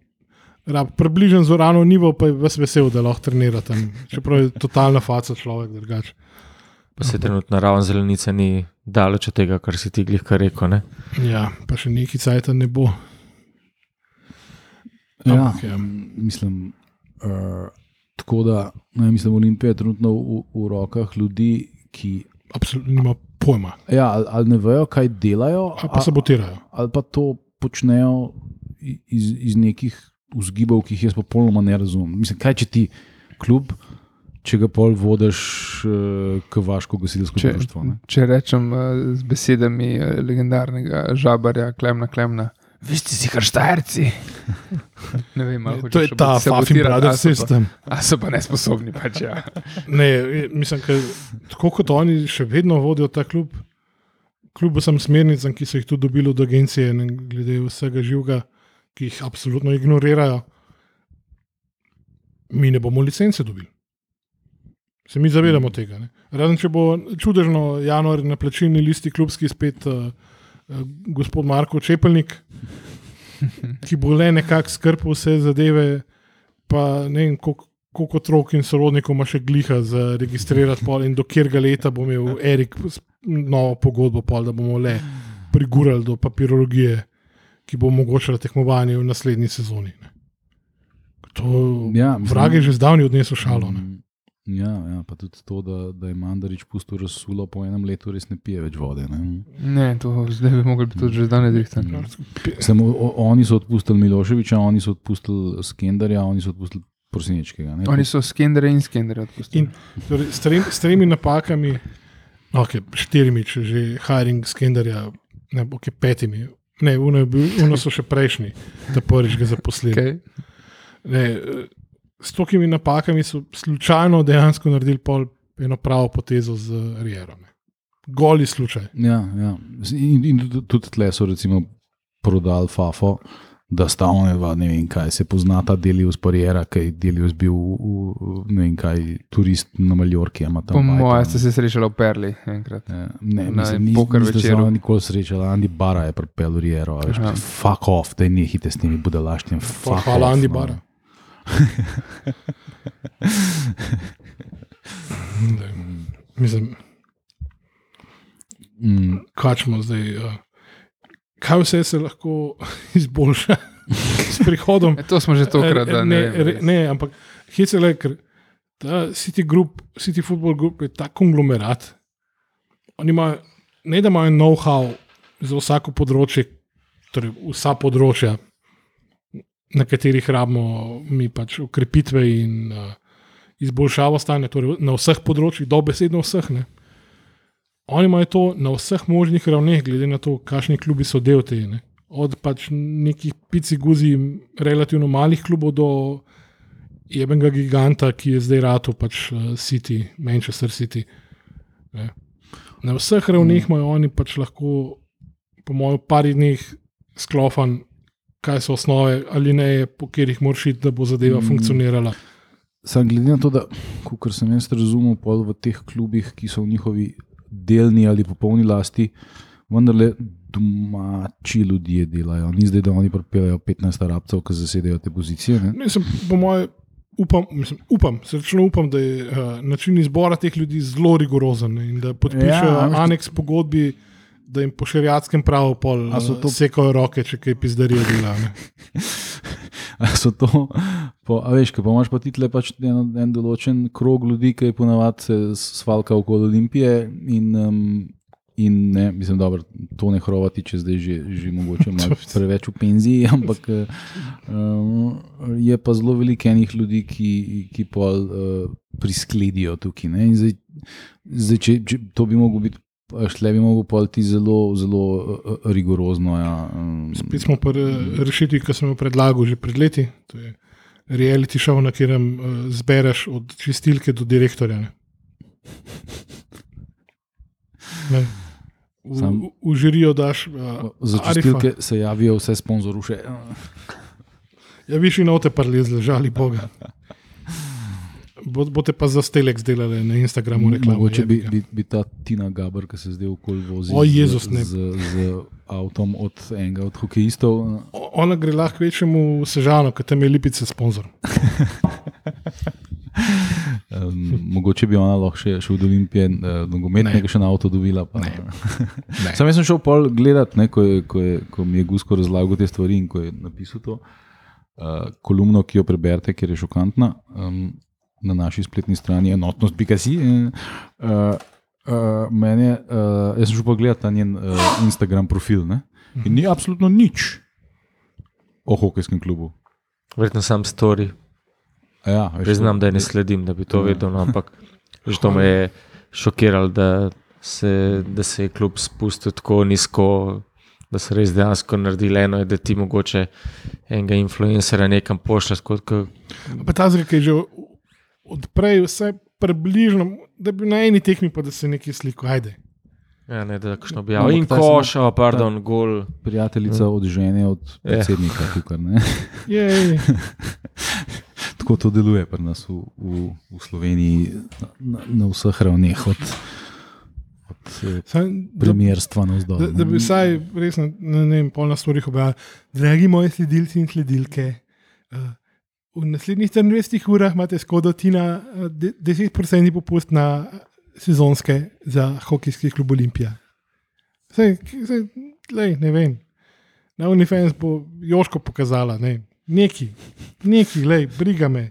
rab- Približen z Urano nivo, pa je ves vesel, da lahko trenira tam. Čeprav je totalna faca človek, drugače. Pa se trenutno raven zelenice ni daleč od tega, kar si ti glih kar rekel. Ne? Ja, pa še neki cajt ne bo. Ja, Ampak, ja. mislim, uh, tako da ne, mislim, Olimpija je trenutno v, v rokah ljudi, ki Absolutno nima pojma. ja, ali, ali ne vejo, kaj delajo, Ali pa sabotirajo. ali pa to počnejo i- iz, iz nekih vzgibov, ki jih jaz popolnoma ne razumem. Mislim, kaj če ti kljub, če ga pol vodiš uh, k vaško gasilsko društvo. ne. če rečem uh, z besedami uh, legendarnega žabarja Klemna Klemna. Vi ste si krštajrci. ne vem, ali To je ta Fafin Brothers sistem. A so pa nesposobni, pač ja. Ne, mislim, da tako kot oni še vedno vodijo ta klub, kljub vsem smernicam, ki so jih tudi dobili od agencije, ne, glede vsega živega, ki jih absolutno ignorirajo, mi ne bomo licence dobili. Se mi zavedamo tega. Ne? Razen če bo čudežno januar na plačilni listi klubski spet uh, gospod Marko Čepelnik, ki bo le nekako skrbel vse zadeve, pa ne vem, koliko koliko otrok in sorodnikov ima še gliha za registrirati, pol in do katerega leta bo imel Erik novo pogodbo, pol, da bomo le prigurali do papirologije, ki bo omogočala tekmovanje v naslednji sezoni. Ne. To Ja, mislim- vrag je že zdavni odnesel šalo. Ne. Mm, Ja, ja, pa tudi to, da, da je Mandarič pustil razsulo po enem letu, res ne pije več vode. Ne? Ne, to zdaj bi mogli biti tudi že danes drihten. Samo o- oni so odpustili Miloševiča, oni so odpustili Skenderja, oni so odpustili Prosinečkega. ne. Oni so skendere in skendere odpustili. In torej, s, trem, s tremi napakami, okay, štirimi, če že hiring skenderja, ne okay, petimi. Ne, uno, je bil, uno so še prejšnji, da prvič ga zaposlili. Okay. Ne, s tokimi napakami so slučajno dejansko naredili pol eno pravo potezo z Rierom. Goli slučaj. Ja, ja. In, in tudi- tle so recimo prodali Fafo, da sta oneva, ne vem kaj, se poznata Delius Pariera, ki je Delius bil v, v, ne vem kaj, turist na Maljorki. Po mojem ne. ste se srečali v Perli enkrat. Ja, Ne, mislim, ni, poker nisem se večeru. ona nikoli srečala, Andy Bara je pripeljal Riero, a veš, Aha. fuck off, da nehite s temi budalaštjem. fuck hvala, off, Andy no. Bara. Mislim, Mm, kaj smo zdaj. Uh, kaj vse se lahko izboljša s prihodom? E, to smo že tokrat, da ne, ne. vem, ne, ampak hecele, ker ta City, group, City Football Group je ta konglomerat. Oni imajo, ne da imajo know-how za vsako področje, torej vsa področja, na katerih rabimo mi pač ukrepitve in uh, izboljšavo stanja, torej na vseh področjih, dobesedno vseh. Ne. Oni imajo to na vseh možnih ravneh, glede na to, kakšni klubi so del te. Ne. Od pač nekih pici guzi, relativno malih klubov do jebenega giganta, ki je zdaj rado pač uh, City, Manchester City. Ne. Na vseh ravneh imajo oni pač lahko, po mojem, parih dneh sklofan, kaj so osnove ali ne, po katerih moraš iti, da bo zadeva Mm. funkcionirala. Sam glede na to, da, kot sem jaz razumel, pol v teh klubih, ki so v njihovi delni ali popolni lasti, vendarle domači ljudje delajo. Ni zdaj, da oni pripeljejo 15 arabcev, ki zasedajo te pozicije. Ne? Mislim, po mojem, upam, mislim, upam, srčno upam, da je uh, način izbora teh ljudi zelo rigorozen ne, in da podpišejo Ja, ja, aneks pogodbi, da jim po šeriatskem pravu pol uh, to- sekajo roke, če kaj pizdarijo dela. ne. A so to, po, a veš, kaj pa imaš pa ti tle pač en, en določen krog ljudi, ki je ponavadi se svalka okoli Olimpije in, um, in ne, mislim, dobro, to ne hrovati, če zdaj že, že mogoče malo preveč v penziji, ampak um, je pa zelo veliko enih ljudi, ki, ki pol uh, priskledijo tukaj. Ne? In Zdaj, zdaj, če, če to bi moglo biti. Šle bi mogel pol ti zelo, zelo uh, rigorozno. Ja, um, Spet smo pa rešitvi, ki sem jo predlagal že pred leti. To je reality show, na katerem uh, zbereš od čistilke do direktorja. Ne. Ne. V, Sam- v, v žirijo daš. Uh, Za čistilke se javijo vse sponzoruše. Ja, višji note pa lezle, žali Boga. Bo, boste pa za stelek zdelali na Instagramu reklamo. Mogoče bi, bi, bi ta Tina Gabr, ki se zdaj okoli vozi O, Jezus, z, z, z avtom od enega od hokejistov. O- Ona gre lahko večjemu v Sežano, ker tam je Lipice sponzor. Um, mogoče bi ona lahko še, še od Olimpije uh, nogometnega še na avto dobila. Sam sem šel pol gledat, ne, ko, je, ko, je, ko mi je Gusko razlagal te stvari in ko je napisal to. uh, kolumno, ki jo preberete, ker je šokantna. Um, na naši spletni strani enotnost.si. Uh, uh, mene, uh, jaz sem šel pogledat ta njen uh, Instagram profil ne? in ni absolutno nič o hokejskem klubu. Verjetno sam story. A Ja, veš, Priznam, da je ne sledim, da bi to Ja. vedel, no, ampak že to me je šokiralo, da se, da se je klub spustil tako nizko, da so res dejansko naredili eno, je, da ti mogoče enega influencera nekam pošlješ. kot ko- Pa ta zrak je že odprej, vse približno, da bi na eni tekmi pa da se nekaj sliko, ajde. Ja, ne, da kakšno objavil. Ampak In ta je samo- koša, pardon, gol. Prijateljica od žene, od Ja. predsednika. Tukaj, ne? Jej, Tako to deluje pri nas v, v, v Sloveniji, na, na, na vseh ravneh, od, od eh, premjerstva na vzdolj. da, da bi vsaj res na, na ne vem, pol na stvarih objavili, dragi moji sledilci in sledilke. Uh, v naslednjih 24 urah imate skodo Tina uh, de- 10% popust na sezonske za hokejski klub Olimpija. Sej, sej, lej, ne vem. Na Unifens bo Joško pokazala, ne. Neki, neki, lej, briga me.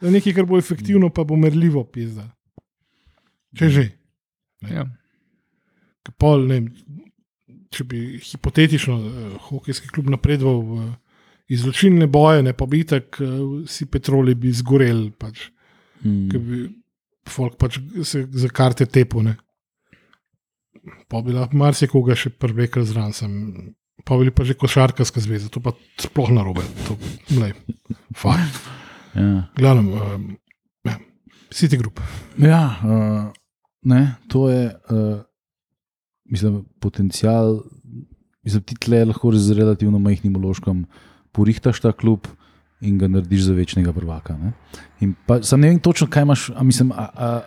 Za nekaj, kar bo efektivno, pa bo merljivo pizda. Če že. Ja. Ker Pol, ne, če bi hipotetično uh, hokejski klub napredoval v izločilne boje, ne pa bi tako, uh, vsi petroli bi zgoreli, pač, Mm. ker bi folk pač se za karte tepone. Pa bi lahko marsikoga še prevlekel zraven. Pa bi bili pa že košarkarska zveza, to pa sploh narobe. To, lej, fakt. Ja. Glavnem, um, ja, City Group. Ja, uh, ne, to je, uh, mislim, potencial. Mislim, ti tle lahko z relativno majhnim uložkom porihtaš ta klub in ga narediš za večnega prvaka. Ne? In Pa, sam ne vem točno, kaj imaš, a mislim. A, a, a,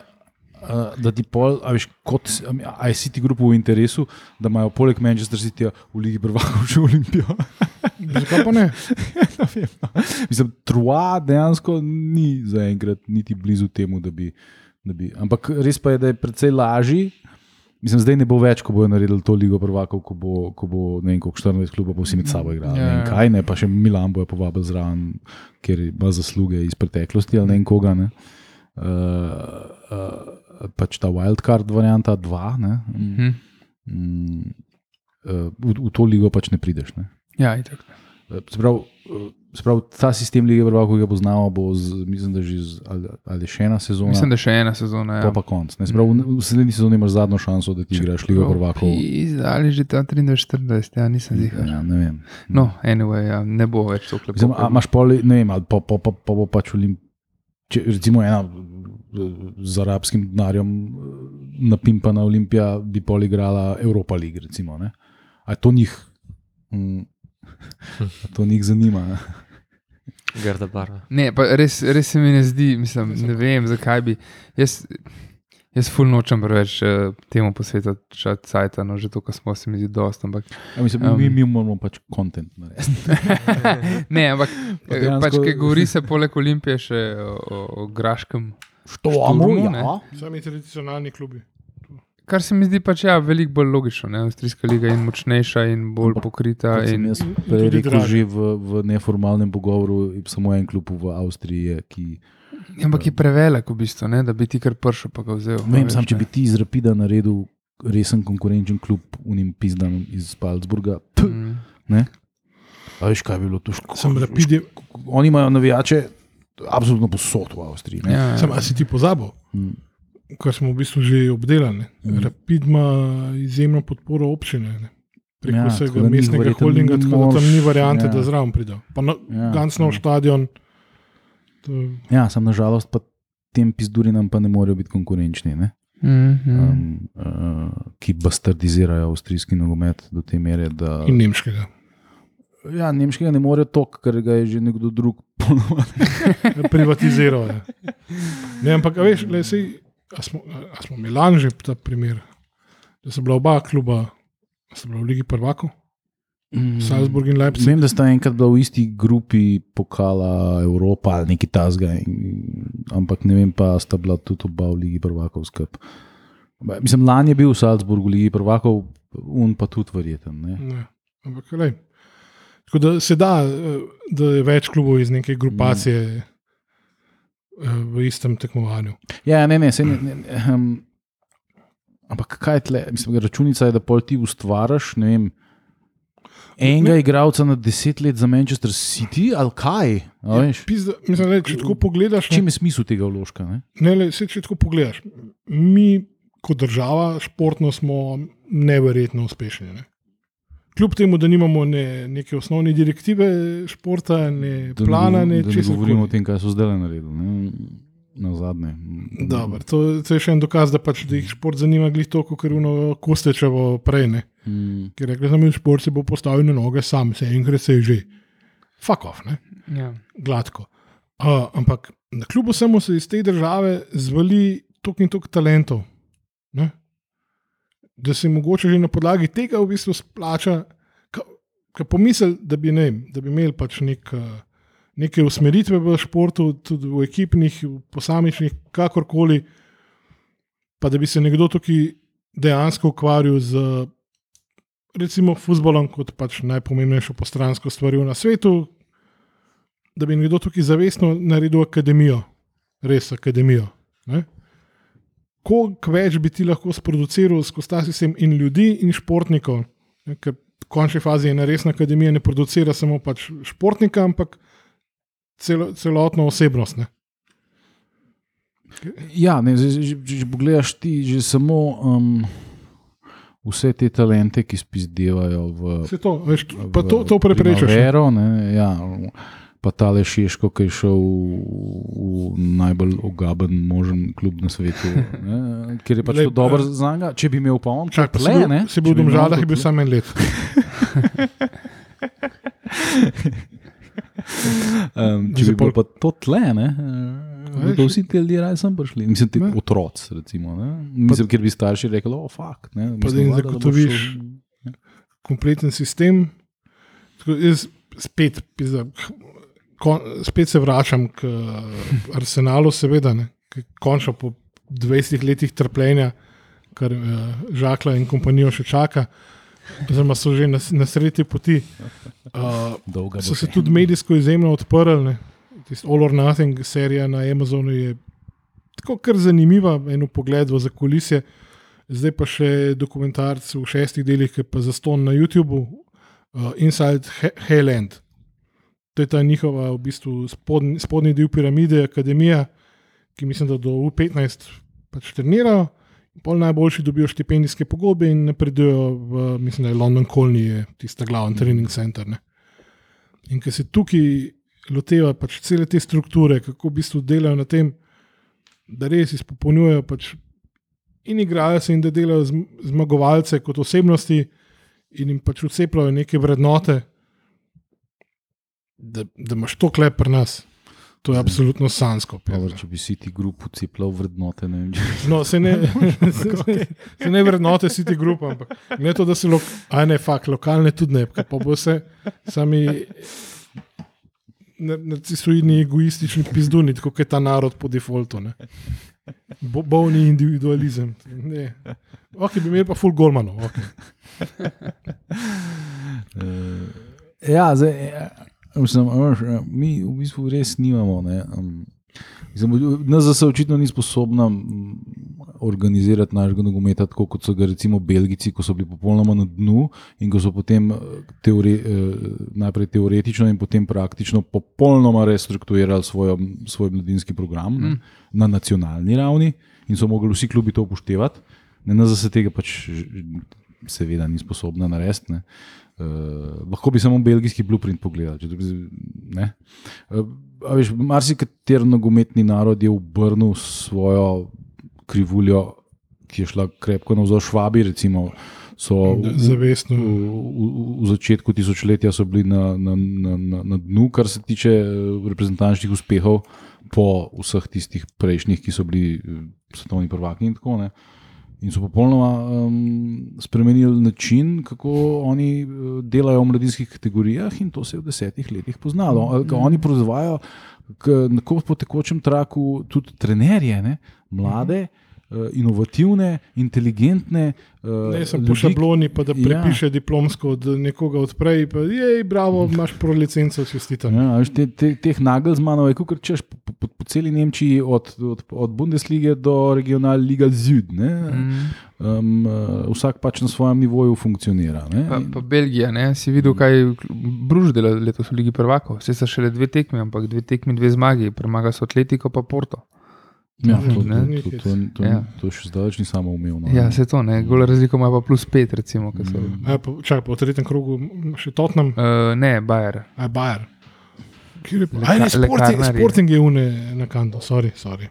Da ti pol, a veš, kot a, a je City Group v interesu, da imajo poleg Manchester City v Ligi prvakov še Olimpijo. Zakaj pa ne? Ne vem, no. Mislim, Trua dejansko ni zaenkrat niti blizu temu, da bi, da bi. Ampak res pa je, da je precej lažji. Mislim, zdaj ne bo več, ko bojo naredili to ligo prvakov, ko bo, ko bo ne vem, koliko 14 klubov pa vsi med sabo igrali. Ja, Ne vem ja. kaj, ne, pa še Milan bojo povabili zraven, ker ima zasluge iz preteklosti ali ne vem koga. Ne. Uh, uh, pač ta wildcard varianta 2, ne, Hm. mm, uh, v, v to ligo pač ne prideš. Ne. Ja, itak. Sprav, sprav, ta sistem lige prvakov, ki ga poznamo, bo z, mislim, da že z, ali, ali še ena sezona. Mislim, da še ena sezona. Pa Ja. pa konc. Ne, Sprav, v v naslednji sezoni imaš zadnjo šanso, da ti igraš ligo prvakov. Ali že ta 23-40, ja, nisem zihar. Ja, ne vem. No, anyway, ja, ne bo več tako Mislim, lepo. a imaš poli, ne vem, ali pa, pa, pa, pa bo pač Olimp, če, recimo ena z arabskim denarjem eh, napimpana Olimpija bi pol igrala Evropa League, recimo. Ne? A je to njih, mm, to njih zanima. Ne? Grda barva. Ne, pa res, res se mi ne zdi, mislim, ne vem, zakaj bi. Jaz, jaz ful nočem preveč uh, temu posvetiti cajt, no, že to, kar smo se mi zdi dost. Ampak, Ja, mislim, Um. mi, mi moramo pač kontent narediti. ne, ampak Pa eh, dejansko- pač, kaj govori se poleg Olimpije še o, o, o Graškem. Štomu, Šturmu, ja. Sami tradicionalni klubi. Kar se mi zdi pač ja, veliko bolj logično. Ne? Avstrijska liga je močnejša in bolj Ampak pokrita. In, jaz in prej rekel že v, v neformalnem pogovoru, je samo en klub v Avstriji, je, ki. ampak je prevelik v bistvu, ne? da bi ti kar pršel pa ga vzel. Ne vem, sam, če bi ti iz Rapida naredil resen konkurenčen klub, unim pizdam iz Salzburga. Mm. ne? A veš, kaj bi bilo? Sem rapid, Oni imajo navijače absolutno posod v Avstriji. ne. Ja, sem, a si ti pozabil, Mm. Kar smo v bistvu že obdelali. Mhm. Rapid ima izjemno podporo občine. Ne. Preko Ja, ja, vsega mestnega holdinga, tako da tam ni variante, ja. ja. da zraven pridejo. Pa na, Ja, ja, ganz nov ja. ja. stadion. To, Ja, sam nažalost pa tem pizdurinam pa ne morejo biti konkurenčni. Ne? Mm, mm. Um, uh, ki bastardizirajo avstrijski nogomet do te mere, da. in nemškega. Ja, nemškega ne more toliko, ker ga je že nekdo drug ponovadi. Privatiziral je. Ne, ampak, a veš, le, sej, a smo, a smo Milan že ta primer, da so bila oba kluba, sta bila v Ligi prvakov, Salzburg in Leipzig. Vem, da sta enkrat bila v isti grupi pokala Evropa ali nekaj tasga, ampak ne vem pa, sta bila tudi oba v Ligi prvakov skup. Ba, Mislim, lani je bil v Salzburgu v Ligi prvakov, un pa tudi verjeten. Ne? Ne, ampak, lej, Tako da se da, eh, da je več klubov iz neke grupacije mm. V istem tekmovanju. Ja, ne, ne, ne, ne, ne um, ampak kaj je tle? Mislim, računica je, da pol ti ustvariš, ne vem. Enega ne. igralca na deset let za Manchester City, ali kaj? Ja, pizda, mislim, le, če tako pogledaš. Čem je smisel tega vložka? Ne? Ne, le, se, če tako pogledaš. Mi, kot država, športno smo neverjetno uspešni. Ne? Kljub temu, da nimamo ne, neke osnovne direktive športa, ne da plana, ne česa. Ne govorimo o tem, kaj so zdaj naredili. Na zadnje. Dobar, to, to je še en dokaz, da, pač, da jih šport zanima, glih toliko, ker je ono kostečevo prej. Mm. Ker rekli smo, da šport se bo postavil na noge sam, se enkrat se je že. Fuck off, ne? Ja. Gladko. Uh, ampak na kljub vsemu se iz te države zvali toliko in toliko talentov, ne? Da se mogoče že na podlagi tega v bistvu splača, ki pomisel, da bi, ne, da bi imeli pač nek, neke usmeritve v športu, tudi v ekipnih, v posamičnih, kakorkoli, pa da bi se nekdo tukaj dejansko ukvarjal z recimo futbolom kot pač najpomembnejšo postransko stvar na svetu, da bi nekdo tukaj zavestno naredil akademijo, res akademijo. Koliko več bi ti lahko sproduciral skozi ta sistem in ljudi in športnikov, ne? ker v končni fazi ena resna akademija ne producira samo pač športnika, ampak celo, celotno osebnost. Ne? Ja, ne, če pogledaš ti že samo. Um vse te talente, ki spizdevajo v to, veš, v, to, to preprečuješ. Ja, pa ta le Šeško, ki je šel v, v najbolj ogaben možen klub na svetu, ne, ker je pač le, to dobro uh, za njega. Če bi imel pa on, čak, pa tle, si bil, si bil v Domžalah, je bil samo en let. um, če bi bil pa to tle, ne. Uh, Da vsi ti ljudje raje sem prišli, mislim, ti otroci. Recimo, mislim, ker bi starši rekli, oh, fuck. Ne, mislim, da zagotoviš šel... kompleten sistem. Jaz spet, pizda, kon, spet se vračam k arsenalu, seveda, ki končno po 20 letih trpljenja, kar uh, žakla in kompanijo še čaka. Oziroma, so že na, na sredi poti. Uh, so se tudi medijsko izjemno odprli tisti All or Nothing serija na Amazonu je tako kar zanimiva, eno pogled v zakulisje. Zdaj pa še dokumentarc v šestih delih, ki pa zaston na YouTubu, uh, Inside Hellend. To je ta njihova v bistvu spodnji, spodnji del piramide, akademija, ki mislim, da do U15 pač trenirajo. Pol najboljši dobijo štipendijske pogodbe in napredujejo v, mislim, da je London Colney, tista glavna trening center. Ne. In ker se tukaj loteva pač cele te strukture, kako v bistvu delajo na tem, da res izpopolnjujejo pač in igrajo se, in da delajo zmagovalce kot osebnosti, in jim pač vcepljajo neke vrednote, da, da imaš to klep pri nas. To je absolutno sansko. Dobar, če bi si ti grup ucepljal vrednote, ne vem. No, se ne, se, se ne vrednote si ti grup, ampak ne to, da se lo, ne, fakt, lokalne tudi ne, pa bo se sami narcisoidni, egoistični pizduni, kot je ta narod po defaultu. Bo, bolni individualizem. Ne. Ok, bi imeli pa full gormano. Okay. ja, zdaj, ja, mislim, mi v bistvu res nimamo. Ne, um, NZS očitno ni sposobna organizirati našega nogometa, tako kot so ga recimo Belgijci, ko so bili popolnoma na dnu in ko so potem eh, teore, eh, najprej teoretično in potem praktično popolnoma restrukturirali svoj, svoj mladinski program mm. ne, na nacionalni ravni in so mogli vsi klubi to upoštevati. NZS tega pač seveda ni sposobna narediti. Uh, lahko bi samo belgijski blueprint pogledal. Uh, Marsikateri nogometni narod je obrnil svojo krivuljo, ki je šla krepko navzdol, švabi. Recimo, so Zavestno. V, v, v, v začetku tisočletja so bili na, na, na, na, na dnu, kar se tiče reprezentančnih uspehov, po vseh tistih prejšnjih, ki so bili svetovni prvaki in tako naprej. In so popolnoma um, spremenili način, kako oni uh, delajo v mladinskih kategorijah, in to se je v desetih letih poznalo. Mm. Oni proizvajajo po tekočem traku tudi trenerje, ne? mlade, uh, inovativne, inteligentne. Uh, Ne, sem po šabloni, pa da Ja. prepiše ja. diplomsko od nekoga odprej. Pa, jej, bravo, imaš pro licenco, čestitam. Ja, te, te, teh Nagelsmanov je kot češ po, po, po celi Nemčiji, od, od, od Bundeslige do regionalne lige Zud. Ne? Mm. Um, uh, vsak pač na svojem nivoju funkcionira. Ne? Pa, pa Belgija, ne? si videl, kaj Bruž dela letos v Ligi prvakov. Vse so šele dve tekmi, ampak dve tekmi, dve zmagi, premaga so Atletico pa Porto. Ja, to, to, Ne? to, to, to, Ja. to še zdaleč ni samo umevno. Ja, se to, ne, gole razliko ima pa plus pet, recimo. ko So, Mm. Ja, po, čakaj, po tretjem krogu še Tottenham, uh, ne, Bajer. a Bayer. Kjer je Leka- Aj, ne, sporting, sporting je une na kanto, sorry. sorry.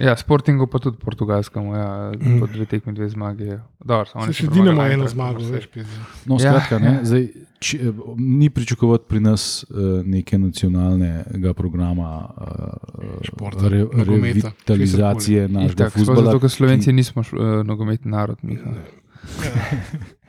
Ja, Sportingu pa tudi Portugalskemu, ja, Mm. po dve tekmi, dve zmagi. Dobro, so Se oni še Dinamo eno zmago, veš, pizda. No, Ja, skratka, ne, ja. zdaj, či, eh, ni pričakovati pri nas uh, neke nacionalnega programa uh, Športa, nogometa, revitalizacije našega futbola. Zato, ker Slovenci nismo š, uh, nogometni narod, Miha.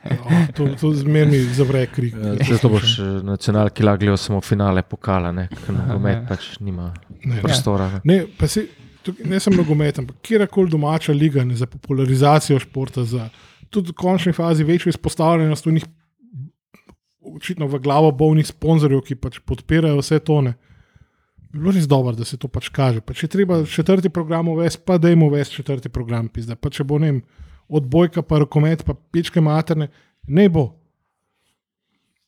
Ja, to, to zmerni zavre krik. Ja, Če to boš nacionalki laglijo samo finale pokala, ne, ker nogomet Ja. pač nima Ne, prostora. Ne. Ne, pa si, tukaj, ne samo nogomet, ampak kjerkoli domača liga ne, za popularizacijo športa, za tudi v končni fazi večjo izpostavljenost unih, očitno v glavo bolnih sponzorjev, ki pač podpirajo vse tone. Bi bilo res dobro, da se to pač kaže. Pa če treba četrti program uvesti, pa dajmo uvesti četrti program. Pizda. Pa če bo ne vem, odbojka, pa rokomet, pa pečke materne, ne bo.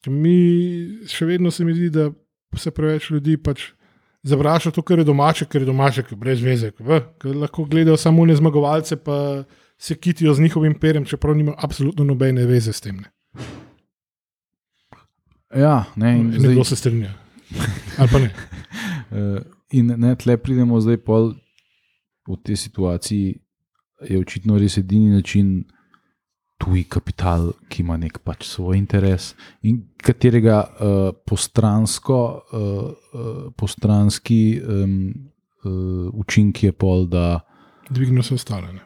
Mi še vedno se mi zdi, da se preveč ljudi pač zavrača to, kar je domače, ker je domače, ker je brez veze. Ker, lahko gledajo samo ne zmagovalce, pa se kitijo z njihovim perem, čeprav nima absolutno nobene veze s tem. Ne. Ja, ne, in Nekdo zdaj, se strinja. Ali pa ne. uh, in ne, tle pridemo zdaj pol v tej situaciji, je očitno res edini način. Tuji kapital, ki ima nek pač svoj interes in katerega uh, postransko, uh, uh, postranski um, uh, učinek je pol, da, Dvigno se ostale. Ne.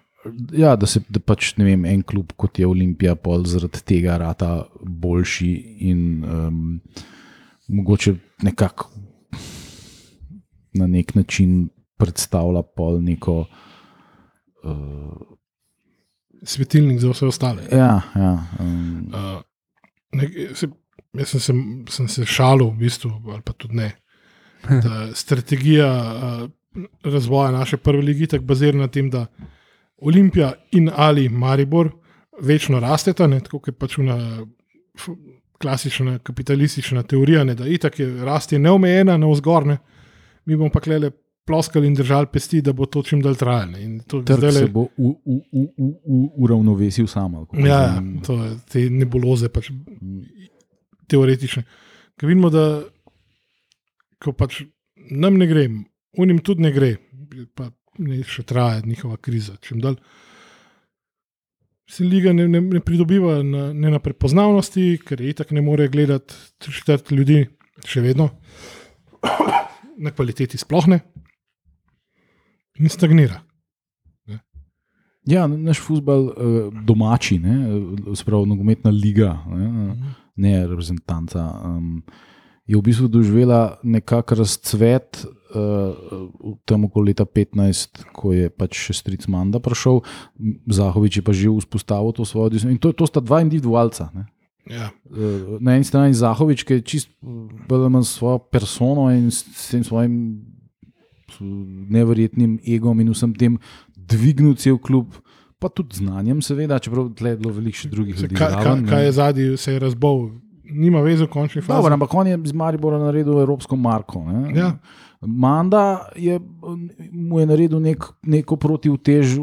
ja, da se da pač ne vem, en klub kot je Olimpija, pol zaradi tega rata boljši in um, mogoče nekako na nek način predstavlja pol neko. Uh, Svetilnik za vse ostale. ja, ja, um, Uh, ne, se, jaz sem se, sem se šalil, v bistvu, ali pa tudi ne. Da strategija uh, razvoja naše prve lige tako bazira na tem, da Olimpija in ali Maribor večno rasteta, ne, tako kot je pač una f- klasična kapitalistična teorija, ne, da itak je rast je neomejena, na vzgorne, mi bomo pa klele ploskali in držali pesti, da bo to čim dalj trajalo. Trg zdajle- se bo u- u- u- u- u- uravnovesil sam. Ja, to je te nebuloze, pač teoretične. Ker vidimo, da ko pač nam ne gre, unim tudi ne gre, pa ne še traja njihova kriza. Čim dalj se liga ne, ne, ne pridobiva na, ne na prepoznavnosti, ker je itak ne more gledati četrt ljudi, še vedno, na kvaliteti sploh ne, in stagnira. Ja, naš futbol uh, domači, ne, spravo nogometna liga, ne, ne reprezentanca, um, je v bistvu doživela nekakšen razcvet uh, tam okoli leta 15, ko je pač še stric Manda prišel, Zahovič je pa že vzpostavil to svojo disciplino. In to, to sta dva individualca. Ne. Ja. Eh, Na eni strani Zahovič, ki je čist bolj ali manj svojo persono in s tem svojim neverjetnim egom in vsem tem dvignil cel klub, pa tudi znanjem, seveda, čeprav je bilo veliko še drugih ljudi. kaj, kaj, zraven, ne. kaj je zadnji, se je razbol, nima veze v končni fazi. Dobro, ampak on je z Maribora naredil evropsko marko. Ne? Ja. Manda je, mu je naredil nek, neko protivtež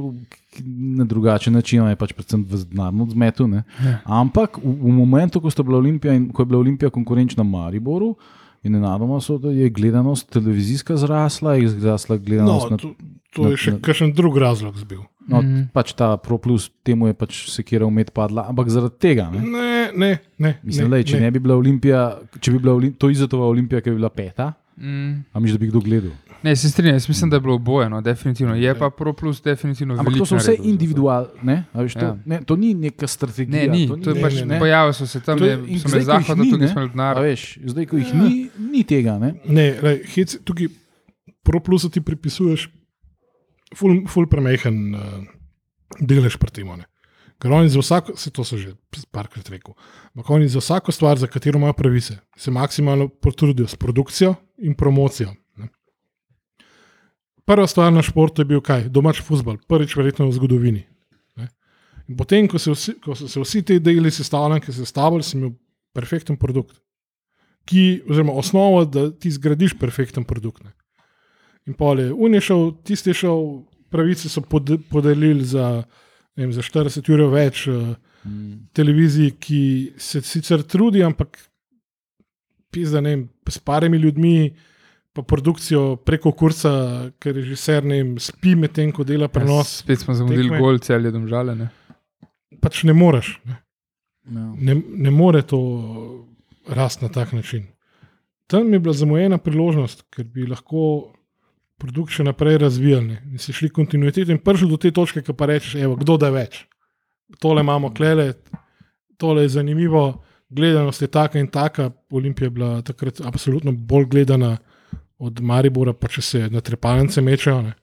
na drugačen način, je pač predvsem v denarnem zmetu. ne. Ja. Ampak v, v momentu, ko, bila Olimpija in, ko je bila Olimpija konkurenčna Mariboru, in nenadoma so, je gledanost televizijska zrasla, je zrasla No, gledanost na. to, to je še na- kakšen drug razlog zbil. No, Mhm. pač ta ProPlus, temu je pač sekira umet padla, ampak zaradi tega. Ne? Ne, ne, ne. Mislim, ne, da če ne bi bila Olimpija, če bi bila Olim, to izotova Olimpija, ki bi bila peta, Mm. a miš, da bi kdo gledal. Ne, se strinjam, jaz mislim, da je bilo oboje, no, definitivno. Je pa Pro Plus definitivno Ampak to veliko so vse individualne, to, Ja. ne, to ni neka Ne, strategija. ni, to to je ne, pač ne, ne. pojavili so se tam, ne, so me zahoda, ni, tukaj ne, smo veš, zdaj, ko jih ni, ni tega. Ne? Ne, lej, hec, tukaj pro plusu ti pripisuješ ful, ful premehen uh, delež pri tem. ne. Ker oni za vsako, se to so že parkrat rekel, ampak oni za vsako stvar, za katero imajo pravice, se maksimalno potrudijo s produkcijo in promocijo. Prva stvar na športu je bil kaj? Domač futbol, prvič verjetno v zgodovini. ne. In potem, ko, se vsi, ko so se vsi ti deli sestavljali, ki so se sestavljali, si imel perfekten produkt, ki, oziroma osnovo, da ti zgradiš perfekten produkt. Ne. In pol je unišel, tisti je šel, pravice so pod, podelili za, vem, za 40 ur več uh, televiziji, ki se sicer trudi, ampak pizda, ne vem, s parimi ljudmi, pa produkcijo preko kursa, ker režiser ne vem, spi medtem, ko dela prenos. Spet smo zamudili gol, celje domžale. Ne? Pač ne moreš. Ne, Ja. ne, ne more to rasti na tak način. Tam je bila zamujena priložnost, ker bi lahko produkt še naprej razvijali ne, in se šli kontinuiteto in prišli do te točke, ki pa rečeš, evo, kdo da več. Tole imamo klele, tole je zanimivo, gledanost je taka in taka. Olimpija je bila takrat absolutno bolj gledana od Maribora, pa če se na trepalnice mečejo. Ne.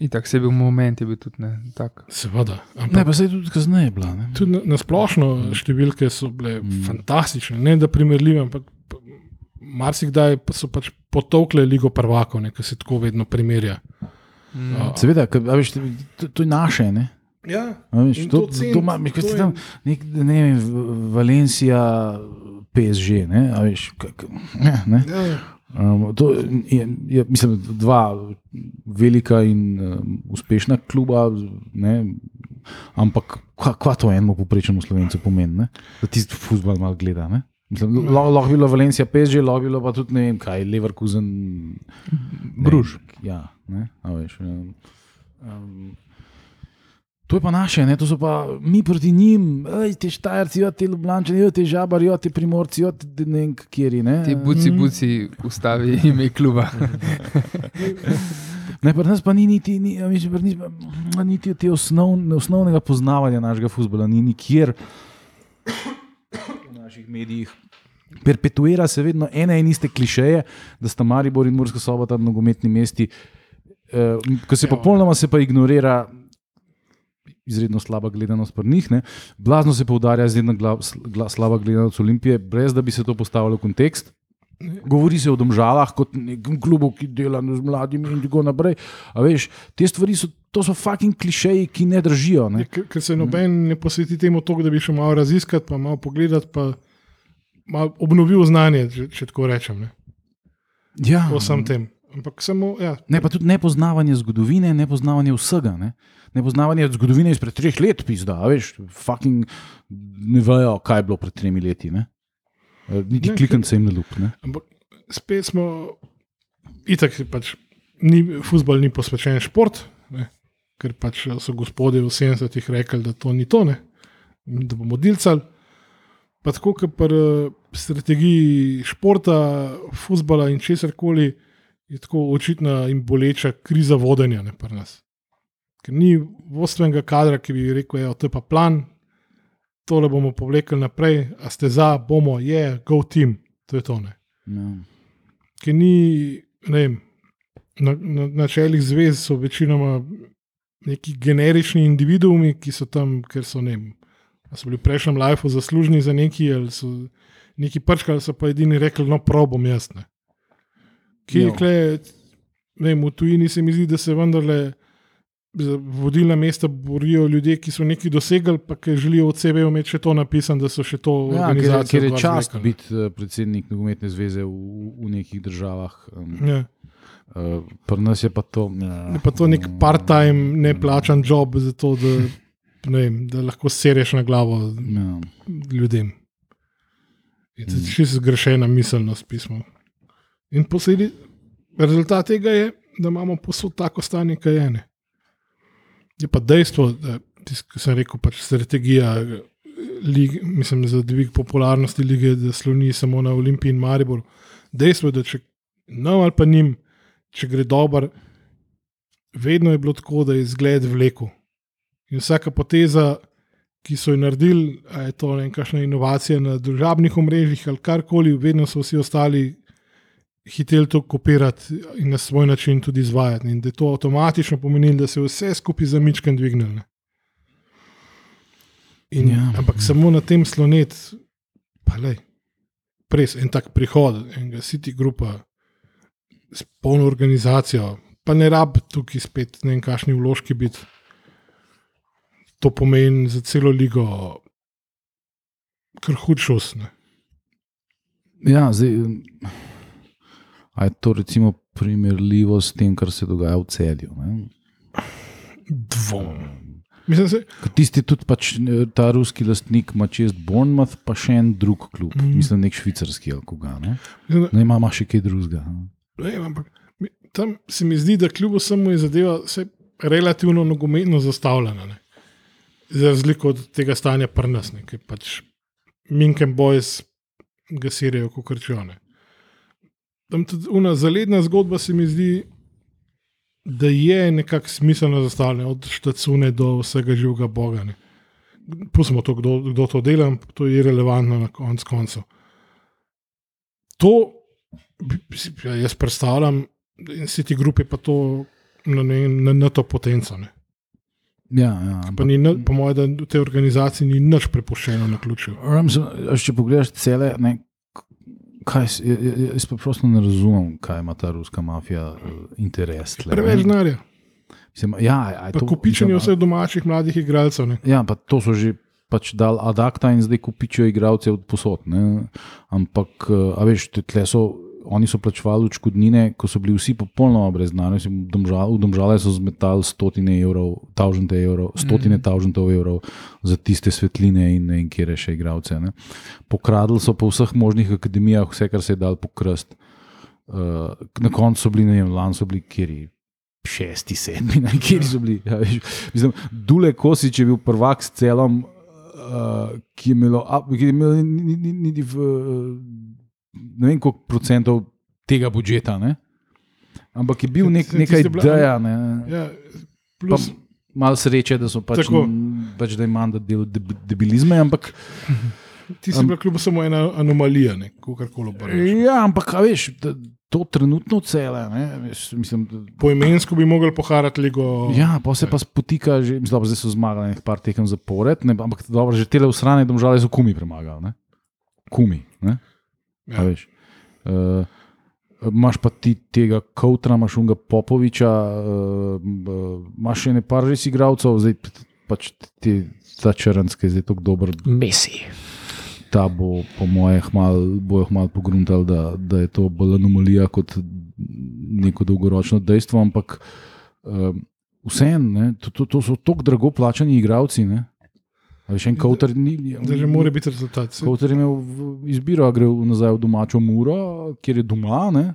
In tako se je bil moment, je bil tudi ne, tak. Seveda. Ne, Ampak pa se je tudi kasneje bila. Ne? tudi na, na splošno številke so bile mm. fantastične, ne da primerljive, ampak marsikdaj pa so pač potovkle ligo prvakov, ne, ki se tako vedno primerja. Mm. A- Seveda, a veš, to, to je naše. Ne? Ja, Veš, In to, to cenim, to, ma, kaj to je- tam, nek, ne vem, Valencija, PSG. Ne, a veš, kak, ne, ne. ja, Um, to je, je, mislim, dva velika in um, uspešna kluba, ne, ampak kva, kva to enemu poprečnemu slovencu pomeni, ne? da tisti futbol malo gleda. Ne? Mislim, Lahko bi bilo Valencija, PSG, lahko bi bilo pa tudi ne vem kaj, Leverkusen, Bruž. Ne, ja, ne, a veš. Um, To je pa naše, ne? to so pa mi proti njim, Ej, ti štajerci, jo, ti ljubljani, jo, ti žabari, jo, ti primorci, jo, ti ne vem, kjeri. Ne? Ti buci, buci, ustavi ime kluba. Ne, pri nas pa ni niti, ni, mislim, pri nas pa niti te osnovne, osnovnega poznavanja našega futbola, ni nikjer v naših medijih. Perpetuira se vedno ene in iste klišeje, da sta Maribor in Murska sobota nogometni mesti, eh, ko se Ja. popolnoma se pa ignorira. Izredno slaba gledanost pri njih, ne. blazno se poudarja izredno gla, gla, slaba gledanost Olimpije, brez da bi se to postavilo v kontekst. Govori se o domžalah kot nekem klubu, ki dela z mladimi in tako naprej. A veš, te stvari so, to so fucking klišeji, ki ne držijo. Ne? Ja, ker, se noben ne posveti temu, toliko, da bi šel malo raziskati, pa malo pogledati, pa malo obnovil znanje, če, če tako rečem. Ne, Ja, o vsem tem. Ampak samo, ja, ne, pa tudi nepoznavanje zgodovine, nepoznavanje vsega. Ne? Nepoznavanje zgodovine izpred treh let, pizda, veš, fucking ne vejo, kaj je bilo pred tremi leti. Ne? Eh, Niti Ne, klikant se jim ne lup. Ne? Ampak spet smo, itak pač, ni, futbol ni posvečen šport, ne, ker pač so gospodje v 70-ih rekli, da to ni to, ne, da bomo dilcali. Pa tako, kot pri eh, strategiji športa, futbola in česar koli, je tako očitna in boleča kriza vodenja ne, pri nas. Ker ni vodstvenega kadra, ki bi rekel, da je to pa plan, tole bomo povlekli naprej, a ste za, bomo, je, yeah, go team, to je to. Ne Ja. ki ni, ne vem, na, na načelih zvez so večinoma neki generični individuumi, ki so tam, ker so, ne vem, ali so bili v prejšnjem lifeu zaslužni za neki, ali so neki prčkali, so pa edini rekli, no, probom jaz. Ne. Ki je Ja. kle, ne vem, v tujini se mi zdi, da se vendarle. Za vodilna mesta borijo ljudje, ki so nekaj dosegli, pa ki želijo od sebe imeti še to napisano, da so še to Ja, ker, je- organizacijo. ker je čast ne. biti eh, predsednik nogometne zveze v, v nekih državah. Um, Ja. uh, pri nas je pa to. Ja, Je pa to nek part-time, neplačan job, zato, da, ne vem, da lahko sereš na glavo Ja. ljudem. Je to čisto zgrešena miselnost pismo. In posledi, rezultat tega je, da imamo posod tako stanje, kaj je. Ne. Je pa dejstvo, da tisk, ko sem rekel, pač strategija. Lig, mislim, za dvig popularnosti lige, da sloni samo na Olimpiji in Mariboru. Dejstvo je, da če nam ali pa njim, če gre dobro, vedno je bilo tako, da je zgled vlekel. In vsaka poteza, ki so jo naredili, je to nekakšna inovacija na družabnih omrežjih ali karkoli, vedno so vsi ostali hiteli to kopirati in na svoj način tudi izvajati. In da je to avtomatično pomenilo, da se je vse skupaj za mičken dvignilo. In, Ja. Ampak samo na tem slonet, pa le, res en tak prihod, enega City Grupa, s polno organizacijo, pa ne rab tukaj spet ne vem, kakšni vložki biti. To pomeni za celo ligo kar hud šus. Ja, zdaj, a je to recimo primerljivo s tem, kar se dogaja v celju? Ne? Dvom. Mislim, se, Tisti tudi pač, ta ruski lastnik ima čez Bournemouth, pa še en drug klub, mm. Mislim, nek švicarski ali koga. Ne, mislim, da- ne ima, ima še kaj drugega. ne. Ne, ampak tam se mi zdi, da kljub vsemu je zadeva relativno nogometno zastavljena. Ne. Za razliko od tega stanja pri nas, ki pač Minken Boys gasirajo kot krčione. Tam tudi una zaledna zgodba se mi zdi, da je nekako smiselno zastavljena, od štacune do vsega živega Boga. ne. Pustimo to, kdo, kdo to dela, to je irrelevantno na konc koncev. To ja, jaz predstavljam, in si ti grupi pa to na, ne, na, na to potenco. Ne. Ja, ja, Pa ampak- ni, po mojem, da v tej organizaciji ni nič prepuščeno na ključu. Če pogledaš cele, ne, kaj, s- j- j- jaz preprosto ne razumem, kaj ima ta ruska mafija eh, interes. Preveč denarja, Mislim, ja, to- kupičenje vseh domačih mladih igralcev. Ne. Ja, pa to so že pač dal adakta in zdaj kupičijo igralce od posod. Ne? Ampak, eh, a veš, tle so. Oni so plačevali odškodnine, ko so bili vsi popolnoma brez v Domžal- V domžale so zmetali stotine evrov, tavžente evrov, stotine tavžentov evrov za tiste svetline in ne vem, kje še igralce. Ne. Pokradili so po vseh možnih akademijah vse, kar se je dal pokrast. Uh, na koncu so bili, ne vem, lani so bili kjeri. Šesti, sedmi, ne, kjer so bili. Ja, veš, mislim, Dule Kosič je bil prvak s celom, uh, ki je imel, ki je imel ni- ni- niti v, ne vem koliko procentov tega budžeta. Ne? Ampak je bil nek, Tisti- neka tisti bila- ideja. Ne? Ja, Pa plus, malo sreče, da so pač, Tako. pač da ima del deb- debilizme, ampak, ti si bila kljub samo ena anomalija, kako koli obrneš. ja, ampak a veš, da, to trenutno cele. Ne? Veš, Mislim, da, Poimensko bi mogli poharati ligo. Ja, pa se pa spotika, že, mislim, da zdaj so zmagali nekaj par tekem zapored, ne, ampak dobro, že tele usrane domžale so kumi premagali. Ne? Kumi. Ne? Ja. Veš, uh, Imáš pa ti tega Koutra, imaš unga Popoviča, uh, imaš še nekaj res igralcev, zdaj pač ti, ta črnski, zdaj tako dober, Messi. ta bo, po mojih, bojo malo pogruntali, da, da je to bolj anomalija kot neko dolgoročno dejstvo. Ampak um, vseeno, to, to, to so tako drago plačani igralci. Ne? Veš, en Kouter ni. Da že mora biti rezultat. Kouter je imel izbiro, ali gre nazaj v domačo muro, kjer je doma, ne?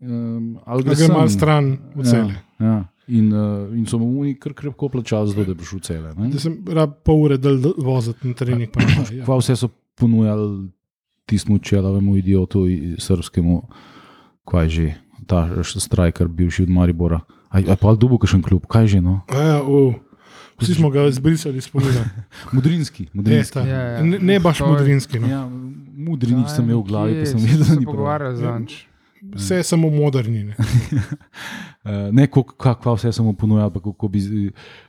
um, ali Da gre gre malo stran v cele. Ja, ja. In, uh, in so mu oni kar krepko plačali, da je prišel v cele. ne. Da sem rab pol ure dal voziti na trening. pa Ja. Kva vse so ponujali tistemu čelavemu idiotu, srpskemu, kaj že, ta strajker, bivši od Maribora. Aj, aj pa dubo, kakšen klub, kaj že, no? Ja, uh. Vsi smo ga izbrisali iz spomina. Mudrinski, Ne, mudrinski. ta, Ja, ja. ne, ne baš je- modrinski. No. Ja, mudrinič sem imel v glavi, pa sem videl, da ni prav. pogovarjal z Anč. Vse je samo moderni. Ne. Uh, ne, kako vse samo ponuja, kako bi.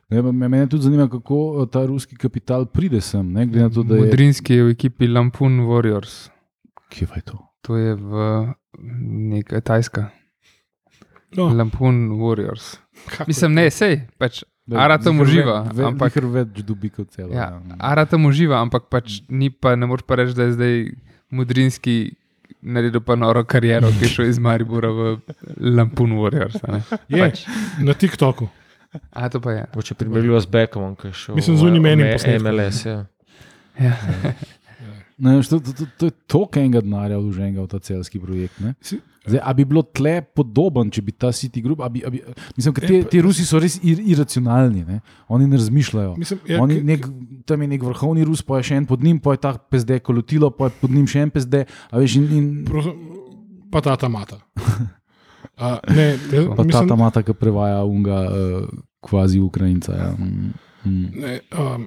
Ne, me- mene tudi zanima, kako eh, ta ruski kapital pride sem. Ne, glede na to, da je. Modrinski je v ekipi Lampoon Warriors. Kje je to? To je v nekaj Tajska. No, Lampoon Warriors. kako Mislim, ne, sej, pač Ara tam uživa, ve- ampak- več dobi kot celo. Ja, Ara tam uživa, ampak pač ni pa, ne moreš pa reči, da je zdaj Mudrinski naredil pa noro kariero, ki je šel iz Maribora v Lampoon Warriors. Je, Pač, na TikToku. a to pa je. Če primerjava z Beckhamom, ki je šel Mislim, z unim enim v posnetkom. MLS. Ja. Ja. Ne, to, to, to, to je toliko enega denarja vloženega v ta celski projekt. ne. Zdaj, a bi bilo tle podoben, če bi ta City Group, a bi, a bi, mislim, te, te Rusi so res ir, iracionalni, ne? oni ne razmišljajo. Mislim, ja, Oni, nek, tam je nek vrhovni Rus, pa je še en pod njim, pa je ta PSD kolotilo, pa je pod njim še en a Veš, in, in, pa ta ta mata. Uh, ne, jaz, pa ta mislim, ta mata, ki prevaja unga uh, kvazi Ukrajinca. Ja. Mm, mm. ne, um,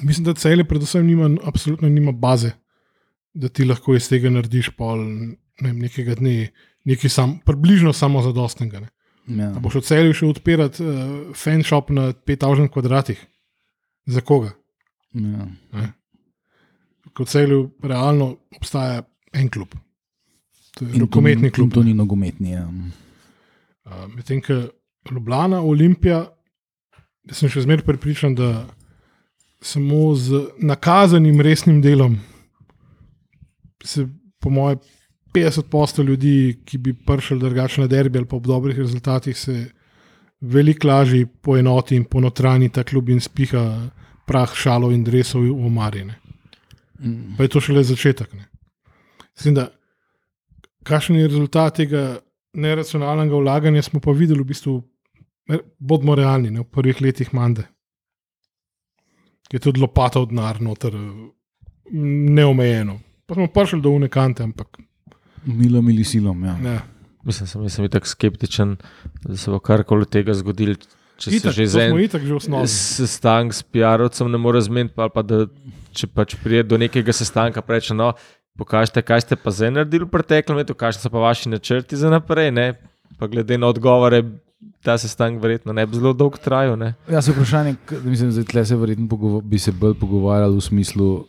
mislim, da cele predvsem nima, absolutno nima baze, da ti lahko iz tega narediš pol ne vem, nekega dne nekaj sam, približno samozadostnega. Ne. Ja. A boš v celju še odpirati uh, fan shop na 5000 kvadratih? Za koga? Ja. Kot celju realno obstaja en klub. To je In to rokometni ni- klub. To ni nogometni. Ja. Uh, Medtem ko Ljubljana, Olimpija, sem še zmeraj prepričan, da samo z nakazanim resnim delom se, po mojem, 50 posto ljudi, ki bi prišli drugače na derbi ali pa ob dobrih rezultatih, se veliko lažje poenoti in ponotrani ta klub in spiha prah, šalo in dresov v omarine. Mm. Pa je to šele začetek. Ne. Mislim, da kakšen je rezultat tega neracionalnega vlaganja, smo pa videli v bistvu, bodimo realni, ne, v prvih letih mande. Je tudi lopata od denar, noter, eh, neomejeno. Pa smo prišli do unekante, ampak Milom ali silom. Ja. ne. Mislim, sem, sem tako skeptičen, da se bo karkoli tega zgodilo. Če Itak, se že za en sestanek s PR-ovcem ne more zmeniti, ali pa da če pač pride do nekega sestanka, pa reče, no, pokažite, kaj ste pa zdaj naredili v preteklem letu, kakšni so pa vaši načrti za naprej. Ne? Pa glede na odgovore, ta sestanek verjetno ne bi zelo dolgo trajal. Ne? Ja, se vprašanje, mislim, da se verjetno bi se bolj pogovarjali v smislu uh,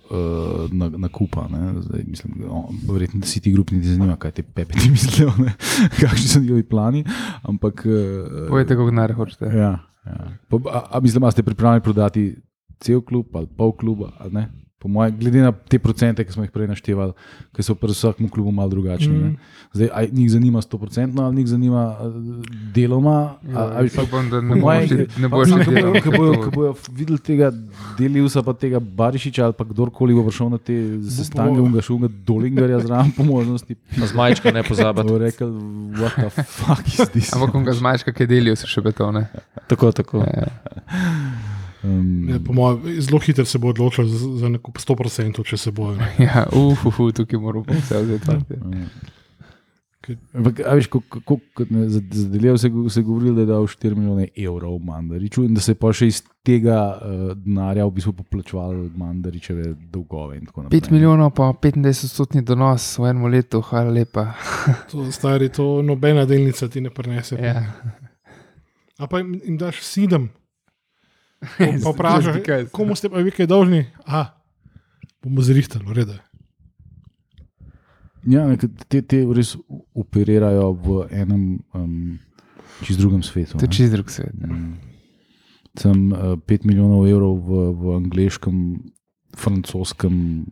na- nakupa. Na Zdaj, mislim, o, verjetno da si ti grup niti zanima, kaj te pepe ti mislijo, ne? kakšni so njihovi plani. Ampak, uh, Povejte, kako denar hočete. Ja, ja. Po, a, a mislim, da ste pripravljeni prodati cel klub ali pol kluba? ali ne? Po mojem, glede na te procente, ki smo jih prej naštevali, ki so pri vsakem klubu malo drugačni. Mm. Zdaj, ali njih zanima 100%, ali njih zanima eh, deloma. Ja, ali, ali, upam, da ne boš pa šel ke bojo- bojo- videli tega Deliusa, pa tega Barišiča, ali pa kdorkoli bo prišel na te sestanke, unga šunga Dolingarja zraven, po možnosti. Pa zmajčka ne pozabiti. Bo rekel, what the fuck is this? Ampak on ga zmajška, ki delijo se še betone. Tako, tako. Ja. Um, Je, po mojem, zelo hitro se bo odločil za, za nakup 100%, če se bojo. ne. Ja, uf, uf, tukaj moramo vse vzeti. um, Ampak, a veš, ko- ko- ko- kot me za- za Delijev se, se govorilo, da je dal 4 milijone evrov Mandariču in da se je pa še iz tega uh, denarja v bistvu poplačevalo Mandaričeve dolgove. in tako naprej. 5 milijonov, pa 25-stotni donos v enem letu, hvala lepa. To, stari, to nobena delnica ti ne prenese. Ja. A pa jim, jim daš sedem, pa vprašaš, Kaj- komu ste pa vi kaj dolžni? Aha, bomo zrihtali, ureda. Ja, te, te res operirajo v enem um, čist drugem svetu. To je čist drug svet. Mm. Sem uh, 5 milijonov evrov v, v angliškem, francoskem,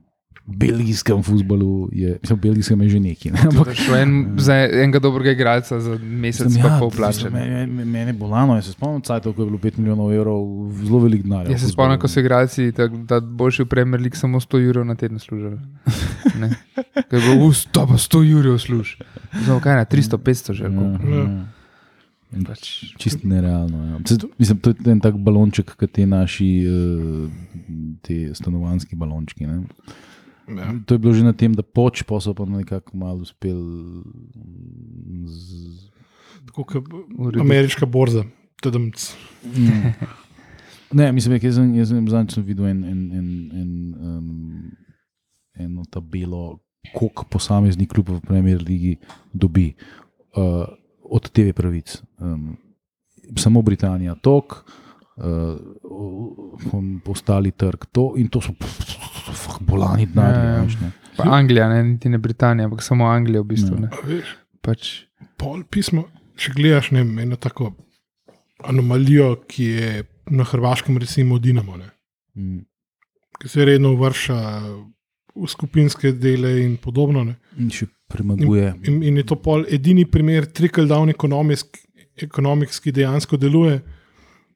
belgijskem futbalu, je, mislim, v belgijskem je že neki. Ne? Ampak, en, za enega dobrega igralca za mesec, pa ja, pol plače. Mene, mene je bolano, jaz se spomnim, cajtov, ko je bilo 5 milijonov evrov, zelo velik denar. Jaz se spomnim, ko so igralci, da, da boljši v Premier League samo 100 evrov na teden služili. Ne. Ko je bilo, usta pa 100 evrov služ. Zdaj, kaj na 300, 500 že. Ja, koliko. Ja. ja. In Pač, Čist nerealno. Ja. Mislim, to je en tak balonček, kot te naši uh, te stanovanski balončki. Ne? Ja. To je bilo že na tem, da poč, pa so pa nekako malo uspel. Z... Tako kot ameriška borza. Tadamc. Mm. Ne, mislim, jaz sem, jaz sem zadnjič sem videl en, en, en, en, um, eno tabelo, koliko posamezni klub v Premier League dobi uh, od TV pravic. Um, samo Britanija, tok, uh, ostali trg, to in to so pff, bolani Ja, denarji. ja. veš, ne. pa Anglija, ne, niti ne Britanija, ampak samo Anglija v bistvu. Ja. Ne. Veš, Pač, pol pismo, če gledaš ne, vem, eno tako anomalijo, ki je na Hrvaškem, recimo Dinamo, ne, Mm. ki se redno vrša v skupinske dele in podobno. Ne. In še premaguje. In, in je to pol edini primer trickle-down economics, ki dejansko deluje.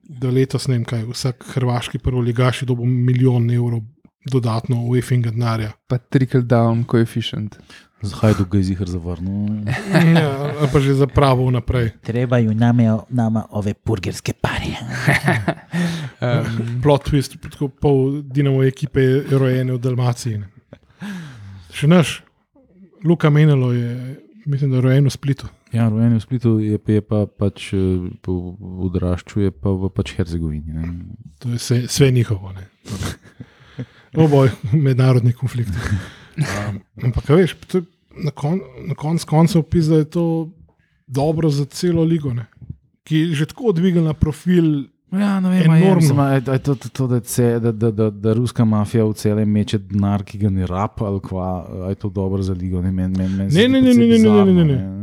Da letos, ne vem kaj, vsak hrvaški prvoligaš je dobil milijon evrov dodatno v EFING denarja. pa trickle down coefficient. Zahaj do ga je zihar zavrnil. Ja, pa že za pravo naprej. Trebaju nama, nama ove burgerske pare. Um, Plot twist, tako pol Dinamo ekipe je rojene v Dalmaciji. Še naš, Luka Menelo je, mislim, da je rojen v Splitu. Ja, rojen je v Splitu, je, pa- je pa pač eh, po- odraščal je pa v pač Hercegovini. Ne. To je vse, vse njihovo. Ne. Oboj, mednarodni konflikt. Um, ampak, veš, to, na, kon, na koncu koncev pisa, da je to dobro za celo ligo, ne? ki je že tako dvignila profil. Ja, ne vem, je, Enormno. mislim, a je, a je to, to, to da, ce, da, da, da, da ruska mafija v celem meče denar, ki ga ne rapa, ali kva, je to dobro za ligo. Ne, men, men, men Ne, ne, ne, ne, ne, ne, ne, ne, ne. ne.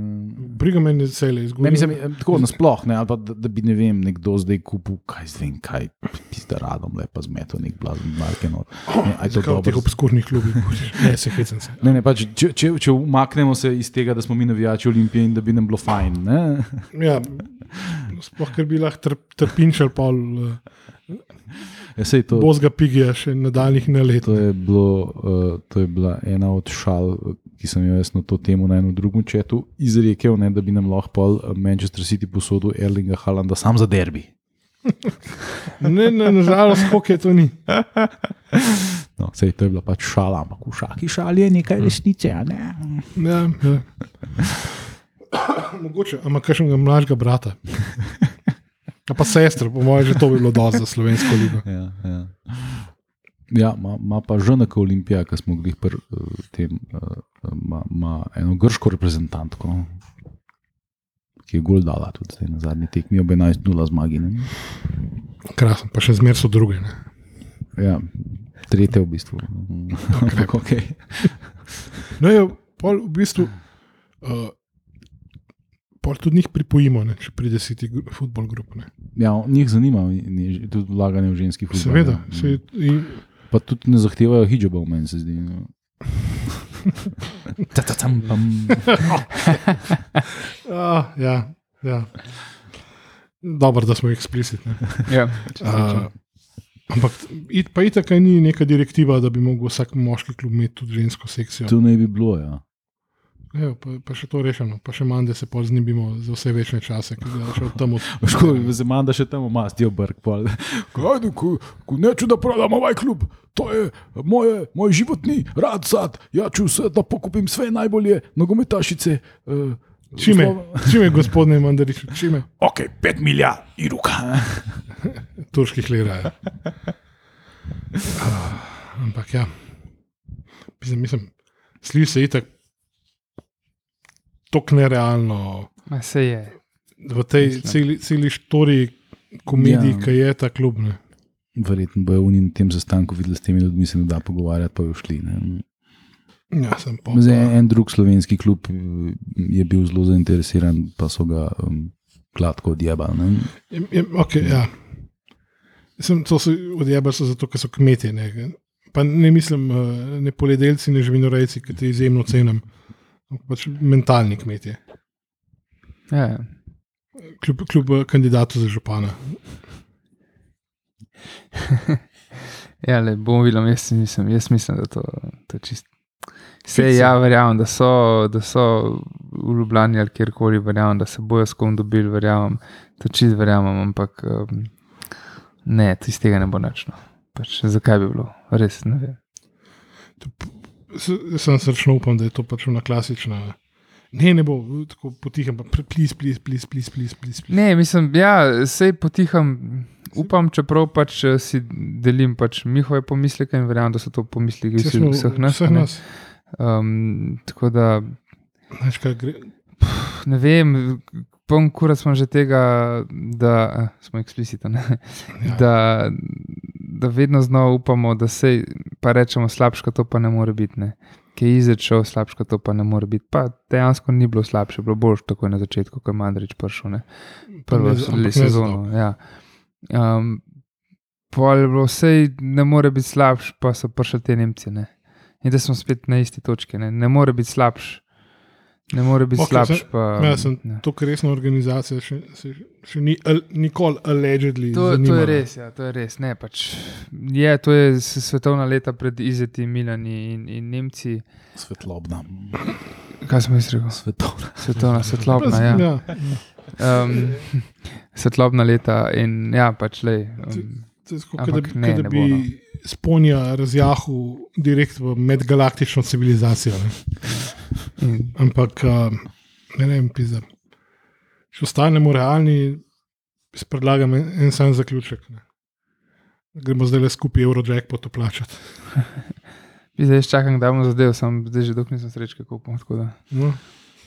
Briga me je cele Ne, izgubljene. mislim, eh, tako nasploh, ne, pa da, da bi ne vem, nekdo zdaj kupil, kaj zdaj vem, kaj pizda radom, lepa zmeto nek blazen marke. Ne, a je to Zakaj v teh obskurnih klubih? ne, se hecam se. Ne, ne, pač, če, če, če umaknemo se iz tega, da smo mi navijači Olimpije in da bi nam bilo fajn. Ne? Ja, sploh ker bi lahko trp, trpinčal pol Ja, sej to, bozga pigija še nadaljnih na leto. to, je bilo, uh, to je bila ena od šal, ki sem jo jaz na to temo na enem drugem četu izrekel, ne, da bi nam lahko pol eh, Manchester City posodil Erlinga Halanda sam za derbi. Ne, ne, nažalost, je to ni. No, sej, to je bila pač šala, ampak v šaki šali je nekaj resnice. a Ne? Ja, ja. Mogoče, ima kakšnega mlajšega brata. A pa sestra, po mojem, že to bi bilo dosti za slovensko ligo. Ja, ja. Ja, ima, pa ženeka Olimpija, ki smo jih pri uh, tem, ima, ima eno grško reprezentantko, ki je gol dala tudi na zadnji tekmi ob 11-0 zmagi. Ne? Krasno, pa še zmer so druge. Ne? Ja, tretje v bistvu. Ampak okay. No, je, pol v bistvu. Uh, Pol tudi njih pripojimo, ne, če pride si ti futbol grup. Ne. Ja, njih zanima ni, tudi vlaganje v ženski futbol. Seveda, ne. se, in, Pa tudi ne zahtevajo hijabov, meni se zdi. No. Ta-ta-tam, pam. a, ja, ja. Dobro, da smo eksplicitni. Ja, Uh, ampak it, pa itak ni neka direktiva, da bi lahko vsak moški klub imel tudi žensko sekcijo. To naj bi bilo. Ja. Evo, pa, pa še to rešeno, pa še manj, da se pol znebimo za vse večne čase, ki ga še od tam od. Škoda, se manj, da še tam mastijo brk. neću da prodam ovaj klub, to je moje, moj životni rad sad. Ja ću se da pokupim sve najbolje nogometašice. Uh, Čime, čime gospodine Mandarič, čime? Ok, pet milja i ruka. Turških. Ah, ampak ja, mislim, mislim sliši se itak tako nerealno Ma se je. v tej celi, celi štori komediji, Ja. ki je ta klub. Ne. Verjetno bojo oni na tem sestanku videli s temi ljudmi, se ne da pogovarjati, pa jo šli. Ne. Ja, sem pa. Zdaj, en, en drug slovenski klub eh, je bil zelo zainteresiran, pa so ga um, gladko odjebali. ne. Je, je, okay, ja. Sem, to so odjebali so zato, ker so kmetje. Ne, pa ne mislim, eh, ne poljedelci, ne živinorejci, ki te izjemno cenim. Pač mentalni kmetje, Ja, ja. kljub, kljub eh, kandidatu za župana. Ja, le bom videl, jaz, mislim, jaz mislim, da to, to čist. Vse ja, verjamem, da so, da so v Ljubljani ali kjerkoli, verjamem, da se bojo s kom dobili, verjamem, to čist verjamem, ampak um, ne, iz tega ne bo nič. No. Pač, zakaj bi bilo, res ne vem. S- Jaz sem srčno upam, da je to pač ona klasična. Ne, ne bo tako potihem, pa plis, plis, plis, plis, plis, plis. Ne, mislim, ja, sej potiham. Upam, čeprav pač eh, si delim pač njihove pomisleke in verjamem, da so to pomisleki vsi- vseh nas. Vseh nas. Um, tako da Veš, kaj gre. ne vem, pom kura smo že tega, da eh, smo eksplicitni. Ja. Da, da vedno znova upamo, da se pa rečemo, slabša to pa ne more biti. Ne. Ki je izrečel, slabša to pa ne more biti. Pa dejansko ni bilo slabše, bilo boljše takoj na začetku, ko je Mandrič prišel. Ne. Prvo ne z- se- ampak ne sezono. Ja. Um, Pol je bilo vse, ne more biti slabš, pa so prišli te Nemci. Ne. In da smo spet na isti točki. Ne, ne more biti slabš. Ne more biti Ok, okay, slabš. sem- Pa, Ja, sem ja. to resna organizacija, še, še, še ni al, nikoli allegedly. To, to zanimala. je res, ja, to je res. Ne, pač, je, to je svetovna leta pred Izeti, Milani in, in Nemci. Svetlobna. Kaj smo jaz rekel? Svetovna. Svetovna, svetlobna, ja. ja. Um, svetlobna leta in ja, pač le. Um, To je tako, Ampak kot da, ne, ne, ne bi no. Sponja razjahil direkt v medgalaktično civilizacijo. Ne. Ampak, ne vem, pizda. Če ostanemo realni, predlagam en, en sam zaključek. Ne. Gremo zdaj le skupaj Eurojackpot plačati. Zdaj čakam, da bomo zadev, sem zdaj že dolgo nisem srečke kupil. tako da. No,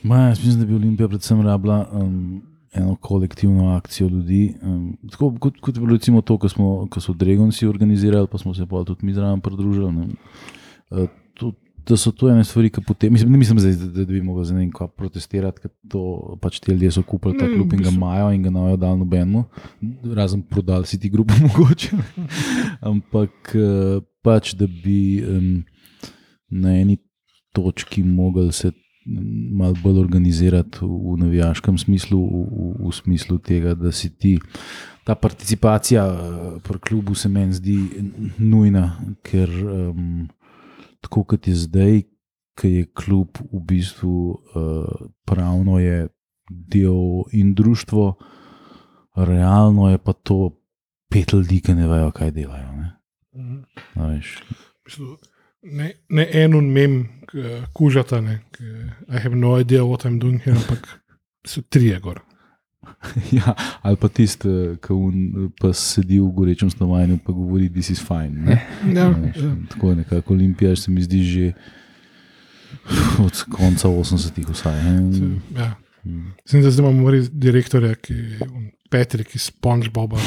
Ma, jaz mislim, da bi Olimpija predvsem rabila um, eno kolektivno akcijo ljudi. Um, tako kot, kot recimo to, ko, smo, ko so Dragonci organizirali, pa smo se pa tudi mi zraven pridružili. ne. Uh, to, da so to ene stvari, ki potem, mislim, ne mislim, zdaj, da, da bi mogel za nekaj protestirati, ker to pač ti ljudje so kupili ta klub in ga imajo in ga ne dal nobenemu, razen prodali si ti grupo mogoče. Ampak eh, pač, da bi um, na eni točki mogli se mm, malo bolj organizirati v, navijaškem smislu, v, v, smislu tega, da si ti. Ta participacija eh, pri klubu se meni zdi nujna, ker um, tako kot je zdaj, ki je klub v bistvu uh, pravno je del in društvo, realno je pa to pet ljudi, ki ne vejo, kaj delajo. Ne? mhm. Ne, ne en un mem, ki kužata, ne, ki I have no idea what I'm doing here, ampak so trije gor. Ja, ali pa tisti, ki un- pa sedi v gorečem stanovanju in govori, da si fajn. ne. Ja, veš, ja. Tako je nekako Olimpija, se mi zdi že od konca 80-ih vsaj. ne. Ja. Mm. Sem da zdaj imamo res direktorja, ki je Petrik iz SpongeBoba,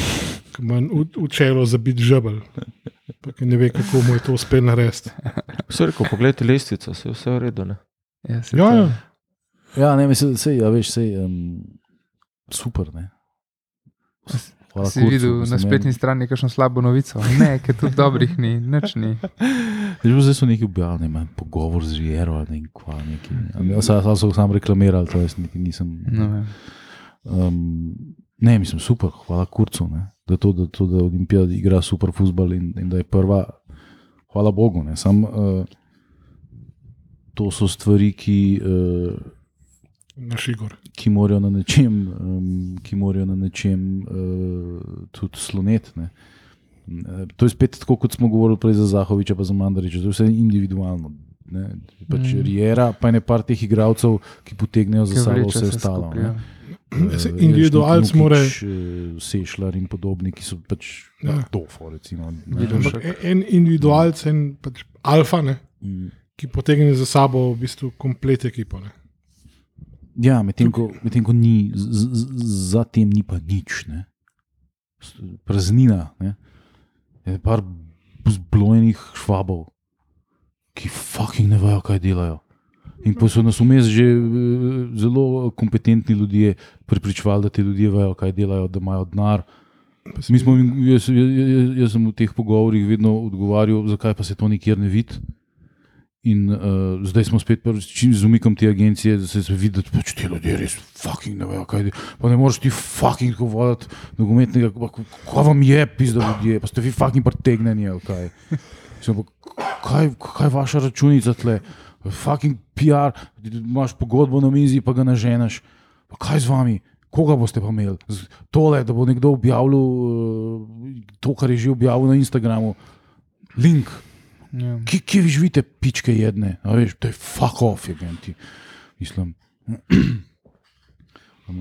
ki ima v, v čelo za biti žebel. Pa ki ne ve, kako mu je to uspelo narediti. Vse rekel, pogledaj lestvico, se je vse v redu. Ne? Ja, saj Ja, to- ja. Ja, ne, mislim, sej, ja, veš, sej, um, super. Ne. Hvala Si Kurcu, videl mislim, na spletni strani kakšno slabo novico? Ne, ker tudi dobrih ni, nič ni. Že zdaj so neki objavili, ne pogovor z Riero ali ne kva, neki. So, ali so sam reklamirali, to jaz niti nisem. Ne vem. Um, ne, mislim, super, hvala Kurcu, ne, da, to, da, to, da Olimpija igra super futbol in, in da je prva. Hvala Bogu. Ne, sam, uh, to so stvari, ki, uh, Naš Igor. ki morajo na nečem, um, ki morajo na nečem uh, tudi sloneti. ne. Eh, To je spet tako, kot smo govorili prej za Zahoviča, pa za Mandariča, to je vse individualno. Ne. Pač Mm. Riera, pa je ne par teh igralcev, ki potegnejo za sabo vse ostalo. skupaj, ne. ja. Eh, Individualc mora. Eh, Sešljar in podobni, ki so pač Ja. tofo. Recimo. Ampak en- individualc, en pač alfa, ne, Mm. ki potegne za sabo v bistvu komplet ekipo. Ne. Ja, medtem ko, medtem ko ni, z- z- za tem ni pa nič. Ne. Praznina. Ne. Je par zblojenih švabov, ki fucking ne vejo, kaj delajo. In pa so nas vmes že eh, zelo kompetentni ljudje pripričvali, da ti ljudje vejo, kaj delajo, da imajo denar. Mi smo, jaz, jaz, jaz, sem v teh pogovorih vedno odgovarjal, zakaj pa se to nikjer ne vidi. In uh, zdaj smo spet z umikom te agencije, da se, vidi, da pač ti ljudje res fucking ne vejo, kaj je. Pa ne moreš ti fucking tako voditi nogometnega, pa k- kaj vam je, pizda ljudje, pa ste vi fucking pretegnjeni kaj. Mislim, pa, kaj, kaj je vaša računica tle? Fucking PR, imaš pogodbo na mizi, pa ga naženeš. Pa kaj z vami? Koga boste pa imeli? Tole, da bo nekdo objavil uh, to, kar je že objavil na Instagramu. Link, Ja. ki, ki vi živite, pičke jedne, a veš, to je fuck off, je genti. Mislim.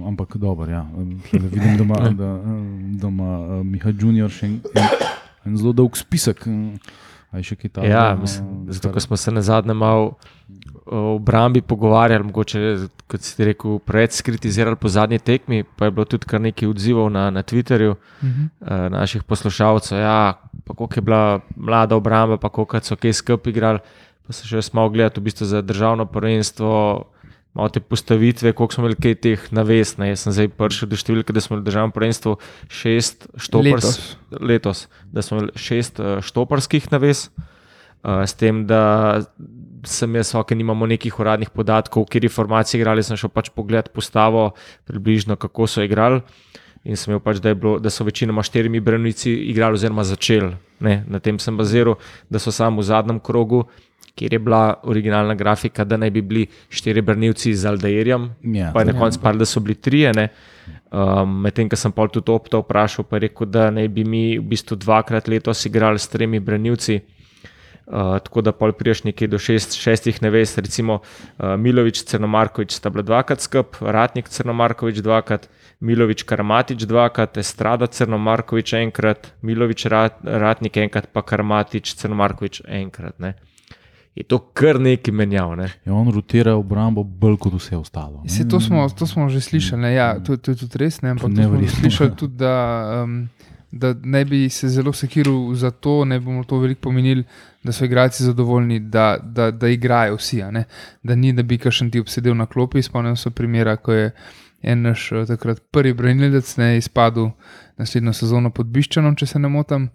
Ampak dobro, ja. Tule Vidim, da ima, da, um, da ima uh, Miha Junior še en, en zelo dolg spisek. A je še takega? Ja, uh, mislim, zato, kar- smo se na zadnje malo o obrambi pogovarjali, mogoče, kot si rekel, preveč skritizirali po zadnji tekmi, pa je bilo tudi kar nekaj odzivov na, na Twitterju Mhm. eh, naših poslušalcev. Ja, pa koliko je bila mlada obramba, pa koliko so kaj skupaj igrali. Pa se še jaz malo gledati v bistvu za državno prvenstvo. Malo te postavitve, koliko smo imeli kaj teh naves. Ne? Jaz sem zdaj prišel do številke, da smo imeli državno prvenstvo šest štopers, Letos. letos, da smo imeli šest uh, štoparskih naves, uh, s tem, da sem jaz, ok, nimamo nekih uradnih podatkov, v kateri formaciji igrali, sem šel pač pogled postavo, približno kako so igrali. In sem imel pač, da, bilo, da so večinoma štirimi branilci igrali, oziroma začeli. Ne, na tem sem baziral, da so samo v zadnjem krogu, kjer je bila originalna grafika, da naj bi bili štiri branilci z Aldairjem, Ja, pa je na Ja. koncu par, da so bili trije. ne. Um, Medtem, ko sem pa tudi opta vprašal, pa je rekel, da naj bi mi v bistvu dvakrat letos igrali s tremi branilci. Uh, tako da pol priješ nekje do šest, šestih neves, recimo uh, Milovič, Crnomarkovič sta bila dvakrat skup, Ratnik Crnomarkovič dvakrat, Milovič Karamatič dvakrat, Estrada Crnomarkovič enkrat, Milovič Rat, Ratnik enkrat, pa Karamatič Crnomarkovič enkrat. Ne. Je to kar nekaj menjav. Ne? Ja, on rotira obrambo bolj kot vse ostalo. ne. Vse to smo, to smo že slišali, ne? ja, to, to je tudi res. Ne, ampak to smo neverjetno. slišali tudi, da, um, da ne bi se zelo sekiral za to, ne bomo to veliko pomenili, da so igralci zadovoljni, da, da, da igrajo vsi. a ne. Da ni, da bi kašen ti obsedel na klopi. Spomnim se primera, ko je en naš eh, takrat prvi branilec ne izpadel naslednjo sezono pod Biščanom, če se ne motim.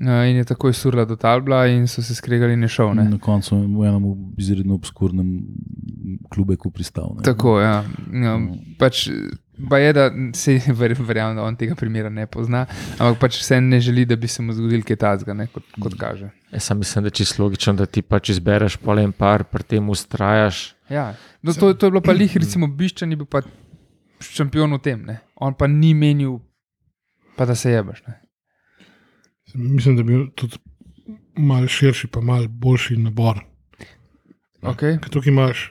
Eh, In je takoj surla do Talbla, in so se skregali in šel. Ne? Na koncu je v enem izredno obskurnem klubu pristal. Ne. Tako, ja. ja pač, pa je, da se ver, verjamem, da on tega primera ne pozna, ampak pač vse ne želi, da bi se mu zgodil kaj takega, kot, kot kaže. Jaz sam mislim, da je čisto logično, da ti pač izbereš pol en par, pri tem ustrajaš. Ja. No, to, to je bilo pa lih, recimo, Biščan je bil pa šampion v tem, ne? on pa ni menil, pa da se jebeš. Ne? Mislim, da bi bil tudi malo širši, pa malo boljši nabor. Okay. Ker tukaj imaš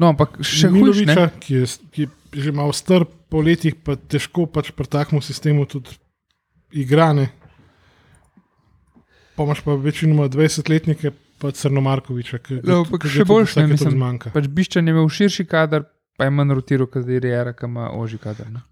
No, ampak še hujše. Miloviča, ki, je, ki je že malo star po letih, pa težko pač pri takem sistemu tudi igrane. Pa imaš pa večinoma 20-letnike, pa Crno Markoviča, ki No, ampak še boljše, ne, mislim. zmanjka. Pač Biščan je imel širši kader, pa je manj rotiral, kot je Rijera, ki ima oži kader. Ne?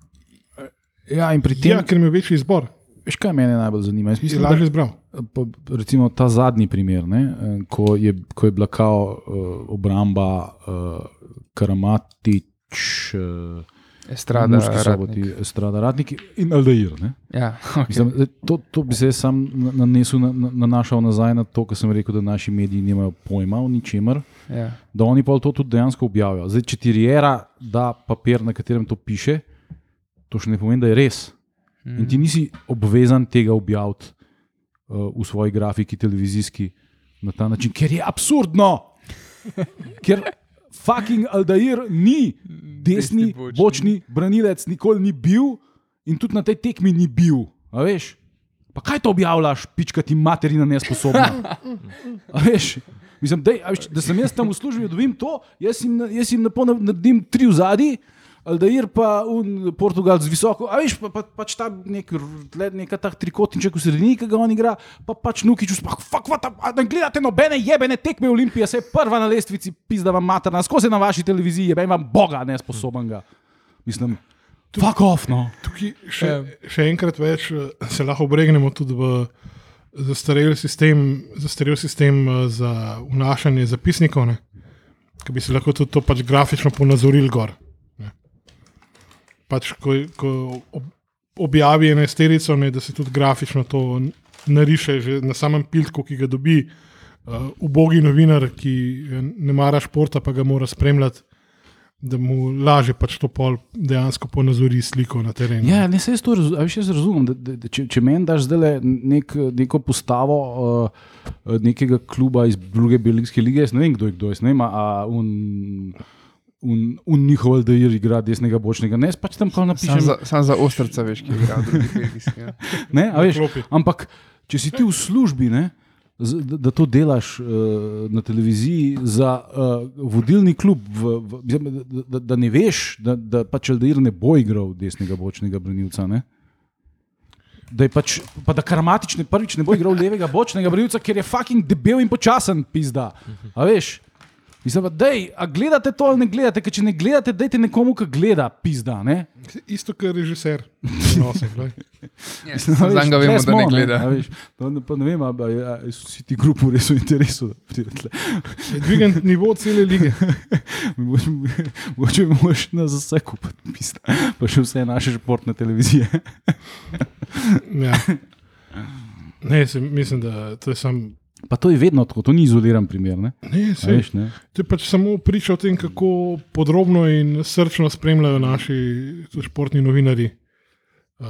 Ja, in pri tem, Ja, ker mi je večji izbor, veš, kaj mene najbolj zanima. Jaz mislim, da, lažje izbral. pa, recimo ta zadnji primer, ne, eh, ko, je, ko je bila kao uh, obramba uh, Karamatič, uh, Estrada, Ratnik. Estrada, Ratnik in Aldair. Ne. Ja, okay. Mislim, to, to bi se sam na- nanesel, na- na- nanašal nazaj na to, kar sem rekel, da naši mediji nimajo pojma o ničemer, ja. da oni pa to tudi dejansko objavijo. Zdaj, če ti Riera da papir, na katerem to piše, to še ne pomeni, da je res. In ti nisi obvezan tega objaviti uh, v svoji grafiki, televizijski, na ta način, ker je absurdno. Ker fucking Aldair ni desni, Desni bočni. bočni branilec, nikoli ni bil in tudi na tej tekmi ni bil. A veš? Pa kaj to objavljaš, pička ti materina nesposobna? A veš? Mislim, dej, a veš, da sem jaz tam v službi, da dobim to, jaz jim, jaz jim napo naredim tri v zadnji. Aldair pa un Portugal z visoko, a veš, pa, pa, pač ta nek, neka ta trikotniček v sredini, ki ga on igra, pa pač Nukič, pa fuck, what, a, ne gledate nobene jebene tekme Olimpije, se je prva na lestvici, pizda vam materna, skozi na vaši televiziji, jebem vam Boga nesposobenega. Mislim, fuck off, no. Tukaj še, še enkrat več eh, se lahko obregnemo tudi v zastarel sistem, zastarel sistem eh, za vnašanje zapisnikov, ne? ki bi se lahko tudi to pač grafično ponazoril gor. Pač, ko, ko ob, objavi enajsterico, ne, da se tudi grafično to nariše, že na samem piltku, ki ga dobi uh, ubogi novinar, ki ne mara športa, pa ga mora spremljati. Da mu lažje pač to pol dejansko ponazori sliko na terenu. Ja, ne se jaz to razumem. Jaz razumem da, da, da, če, če meni daš zdaj nek, neko postavo uh, nekega kluba iz druge belgijske lige, jaz ne vem, kdo je kdo, jaz ne vem, a un, un, un njihov da je igra desnega bočnega. Ne, pač tam kao Sam napišem. za, sam za ostrca, veš, ki je igral drugi belgijski. Ja. Ne, a veš, klopi. ampak če si ti v službi, ne, da, da to delaš uh, na televiziji za uh, vodilni klub, v, v, da, da, da ne veš, da, da pač Aldair ne bo igral desnega bočnega branilca. Ne? Da je pač, pa da karamatič ne prvič ne bo igral levega bočnega branilca, ker je fucking debel in počasen, pizda. A veš? Mislim, da dej, a gledate to ali ne gledate, ker če ne gledate, dajte nekomu, ki gleda, pizda. Ne? Isto kot režiser. Glej. Ja, ga vemo, da ne gleda. a veš, ne, pa ne vem, ali so vsi ti grupi res v interesu. dvigen nivo cele lige. Bi moš na vse kupiti, pizda. pa še vse naše športne televizije. Ja. Ne, se, mislim, da to je sam. Pa to je vedno tako, to ni izoliran primer. Ne? Ne, A se, Veš, ne? to je pač samo priča o tem, kako podrobno in srčno spremljajo naši športni novinari uh,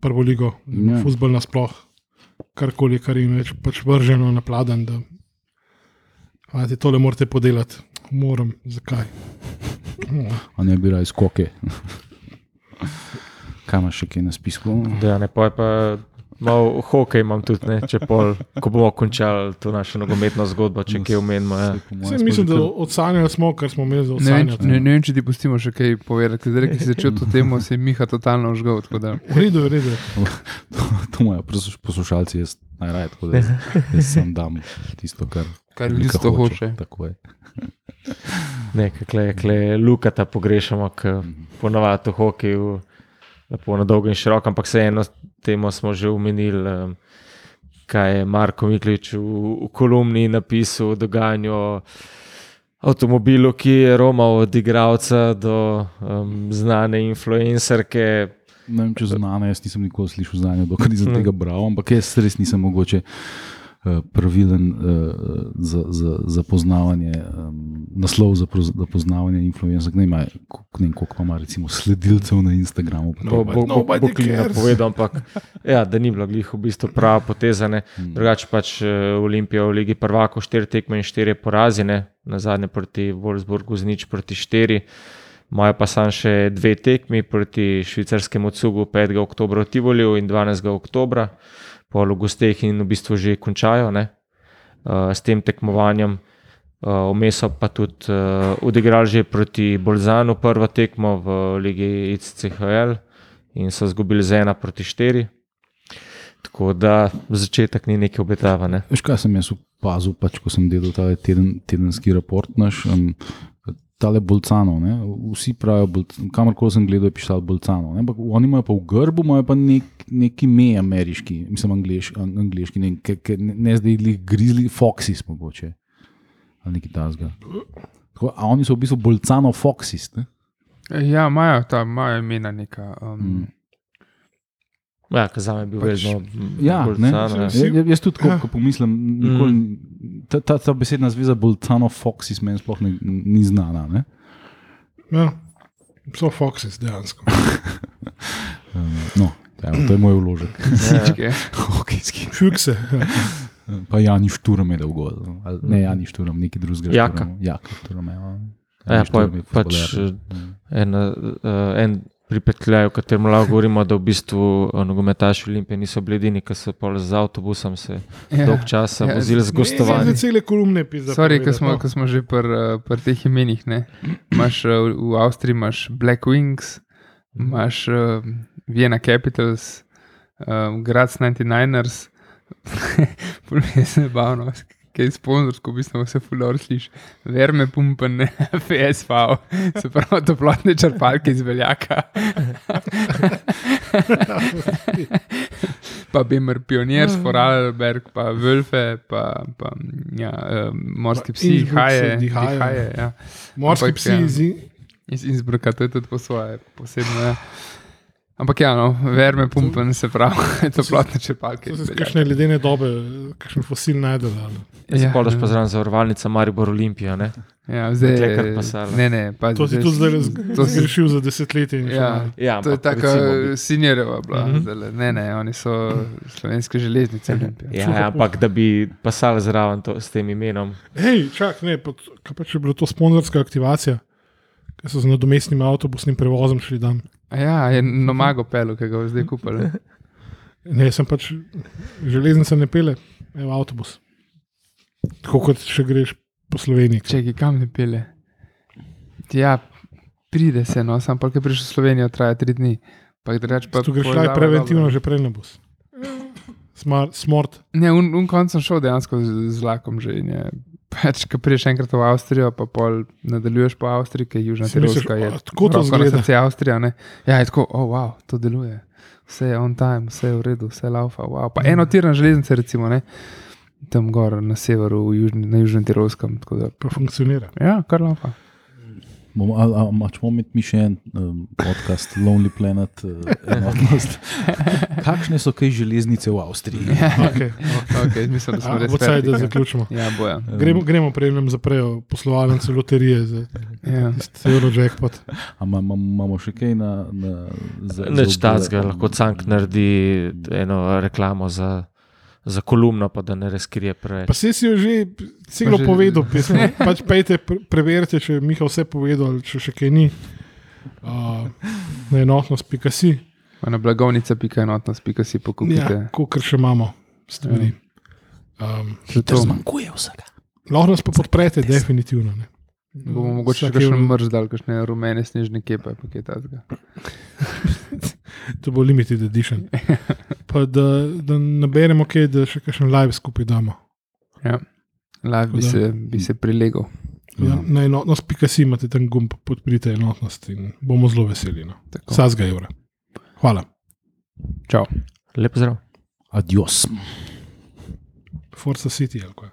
prvo ligo, Ja. futbol nasploh, karkoli, kar jim je pač vrženo na pladen. Da, Vati, tole morate podelati, moram, zakaj. No, A ne bi raj skoke. Kaj imaš še kaj na spisku? Da, ne, pa je pa Malo hokej imam tudi, ne, če pol, ko bomo končali to našo nogometno zgodbo, če kaj omenimo. Ja. Vse, mislim, že da kar- odsanjali smo, kar smo imeli za odsanjati. ne, ne vem, če ti pustimo še kaj povedati. Zdaj, ki si začel to temo, se je Miha totalno užgal. tako da- V redu, v redu. To imajo posluš- poslušalci, jaz najraje tako da jaz, jaz sam dam tisto, kar, Kar publika ljudstvo hoče. Tako je. Ne, kle, kle, Lukata pogrešamo, ki ponavadi v hokeju lepo na dolgo in široko, ampak vseeno temo smo že omenili. Um, kaj je Marko Miklič v, v kolumni napisal o dogajanju avtomobilu, ki je romal od igralca do um, znane influencerke. Ne vem, če znano, jaz nisem nikoli slišal znanja, dokler nisem tega bral, ampak jaz res nisem mogoče pravilen uh, za, za, za poznavanje, naslov za, za poznavanje influencerk. Ne, vem, a- koliko- ne vem, koliko pa ima recimo sledilcev na Instagramu. pa Bo, to. bo, bo, Klina povedal, ampak ja, da ni bilo glih v bistvu prava poteza. ne. Mm. Drugače pač eh, Olimpija v Ligi prvako štiri tekme in štiri porazine, na zadnje proti Wolfsburgu z nič proti štiri. Imajo pa sam še dve tekmi proti švicarskemu cugu 5. oktober v Tivoliju in 12. oktober, pol v gosteh in v bistvu že končajo ne, uh, s tem tekmovanjem. Uh, Vmes so pa tudi uh, odigrali že proti Bolzanu prvo tekmo v Ligi ICCHL in so izgubili z ena proti štiri. Tako da začetek ni nekaj obetavane. Veš, kaj sem jaz opazil, pač, ko sem delal ta teden, tedenski raport naš. Um, Tale Bolcano, ne? vsi pravijo, kamorkoli sem gledal, je pisal Bolcano. ne, Ampak oni imajo pa v grbu imajo pa nek, neki ime ameriški, mislim, angliš, an- angliški, ne, ke, ke, ne, zdaj jih grizli, Foxis mogoče. Ali nekaj tasga. A oni so v bistvu Bolcano Foxis. Ne? Ja, imajo ta imajo imena neka. Um, Mm. Ja, za me je bil Pač- vedno Ja, bolj ne, ja. jaz, tudi, ko, Ja. ko pomislim, nikoli, ta, ta, ta besedna zveza Bolcano Foxis meni sploh ne, ni znana. Ne? Ja. So Foxes dejansko. Um, No, ja, to je moj vložek. Hokejski. Fukse. Pa Jani Šturm je dal gol. no. Ali Ne, Jani Šturm, neki drugega. Jaka. Šturma. Jaka Šturm je. ja. Ja, pa je pač, fuzbaler. En, uh, en pripetljaj, o katerem lahko govorimo, da v bistvu uh, nogometaši Olimpije niso bili edini, ki so pol z avtobusom se Ja. dolg časa Ja, vozili z Za gostovanjem. cele kolumne pisa. Sorry, ko smo, ko smo že pri uh, pr teh imenih. ne. Imaš, uh, v Avstriji imaš Black Wings, imaš uh, Vienna Capitals, um, Graz 99ers, Pulje se bavno. Kaj sponzorsko, v bistvu vse fulor sliši, verme pumpen, FSV, se pravi toplotne črpalke iz veljaka. pa Bemer Pioniers, Foralberg, pa Wölfe, pa, pa ja, morski psi, haje, se dihajo. dihaje, ja. Morski Ampak, psi ja. iz Innsbrucka, to je tudi po svoje, posebno. Ja. Ampak ja, no, verme pumpen, se pravi, toplotne črpalke. To z veljaka. kakšne ledene dobe, kakšen fosil najdel. Ja, Ja, pol daš ja. pa zraven zavarovalnica Maribor Olimpija. Ne? Ja, zdaj Dekle kar pasalo. Ne, ne, pa To si tudi zdaj raz- to si- zgrešil za desetletje. in še Ja. Ja, to je tako sinjereva bila. Mhm. zdajle. Ne, ne, oni so slovenske železnice. Olimpije. Ja, ja, ampak da bi pasali zraven to, s tem imenom. Hej, čak, ne, pa, kaj pa če je bila to sponzorska aktivacija, ki so z nadomestnim avtobusnim prevozom šli dan. Ja, je nomago pelo, ki ga bo zdaj kupili. Ne, sem pač železnica ne pele, evo avtobus. Tako kot če greš po Sloveniji. Čekaj, kam ne pele? Ja, pride se, no, sam pa, ki prišel v Slovenijo, traja tri dni. Pa, drugače pa Tu greš šlaj preventivno, dobra. že prej na bus. Smart, smart. Ne, un, un konc sem šel dejansko z, z vlakom že. in je Pač, ko prideš enkrat v Avstrijo, pa pol nadaljuješ po Avstriji, ki je južna Si misliš, Tirolska. je "A, tako to na izgleda?" srce Avstrija, ne? Ja, je tako, oh, wow, to deluje. Vse je on time, vse je v redu, vse je laufa. Wow. Pa eno tirna železnica, recimo, ne? tam gor na severu, južni, na južnem Tirolskem. tako Da, Pa funkcionira. ja, kar laufa. Bomo, ali, ali, ali bomo imeti mi še en um, podcast, Lonely Planet, uh, enotnost. Kakšne so kaj železnice v Avstriji? Okay, Okay, mislim, da smo res Vcaj, da zaključimo. Ja, boja. Gremo, gremo prej, nam zaprejo poslovalnice loterije za Ja. Eurojackpot. A ima- ima- Imamo še kaj na. na Neč za tacga, lahko Cank naredi eno reklamo za, za kolumno, pa da ne razkrije preveč. Pa se si jo že celo že- povedal, pismo. pač pejte, pre- preverite, če je Miha vse povedal, če še kaj ni. Uh, na enotnost, pika si. Na blagovnica.enotnost.si Ja, pokupite. Kot še imamo stvari. Um, Zmanjkuje vsega. lahko nas pa podprete, definitivno. Ne. Bomo mogoče še kakšen mrz dal, kakšne rumene snežne kepe, pa kaj takega. To bo limited edition. Pa da, da naberemo kaj, da še kakšen live skupaj damo. Ja. Live bi Tako da- se, bi se prilegal. Ja, na enotnost.si imate tam gumb, podprite enotnost in bomo zelo veseli. No. Vsakega evra. Hvala. Čau. Lep zdrav. Adios. Forza City ali kaj.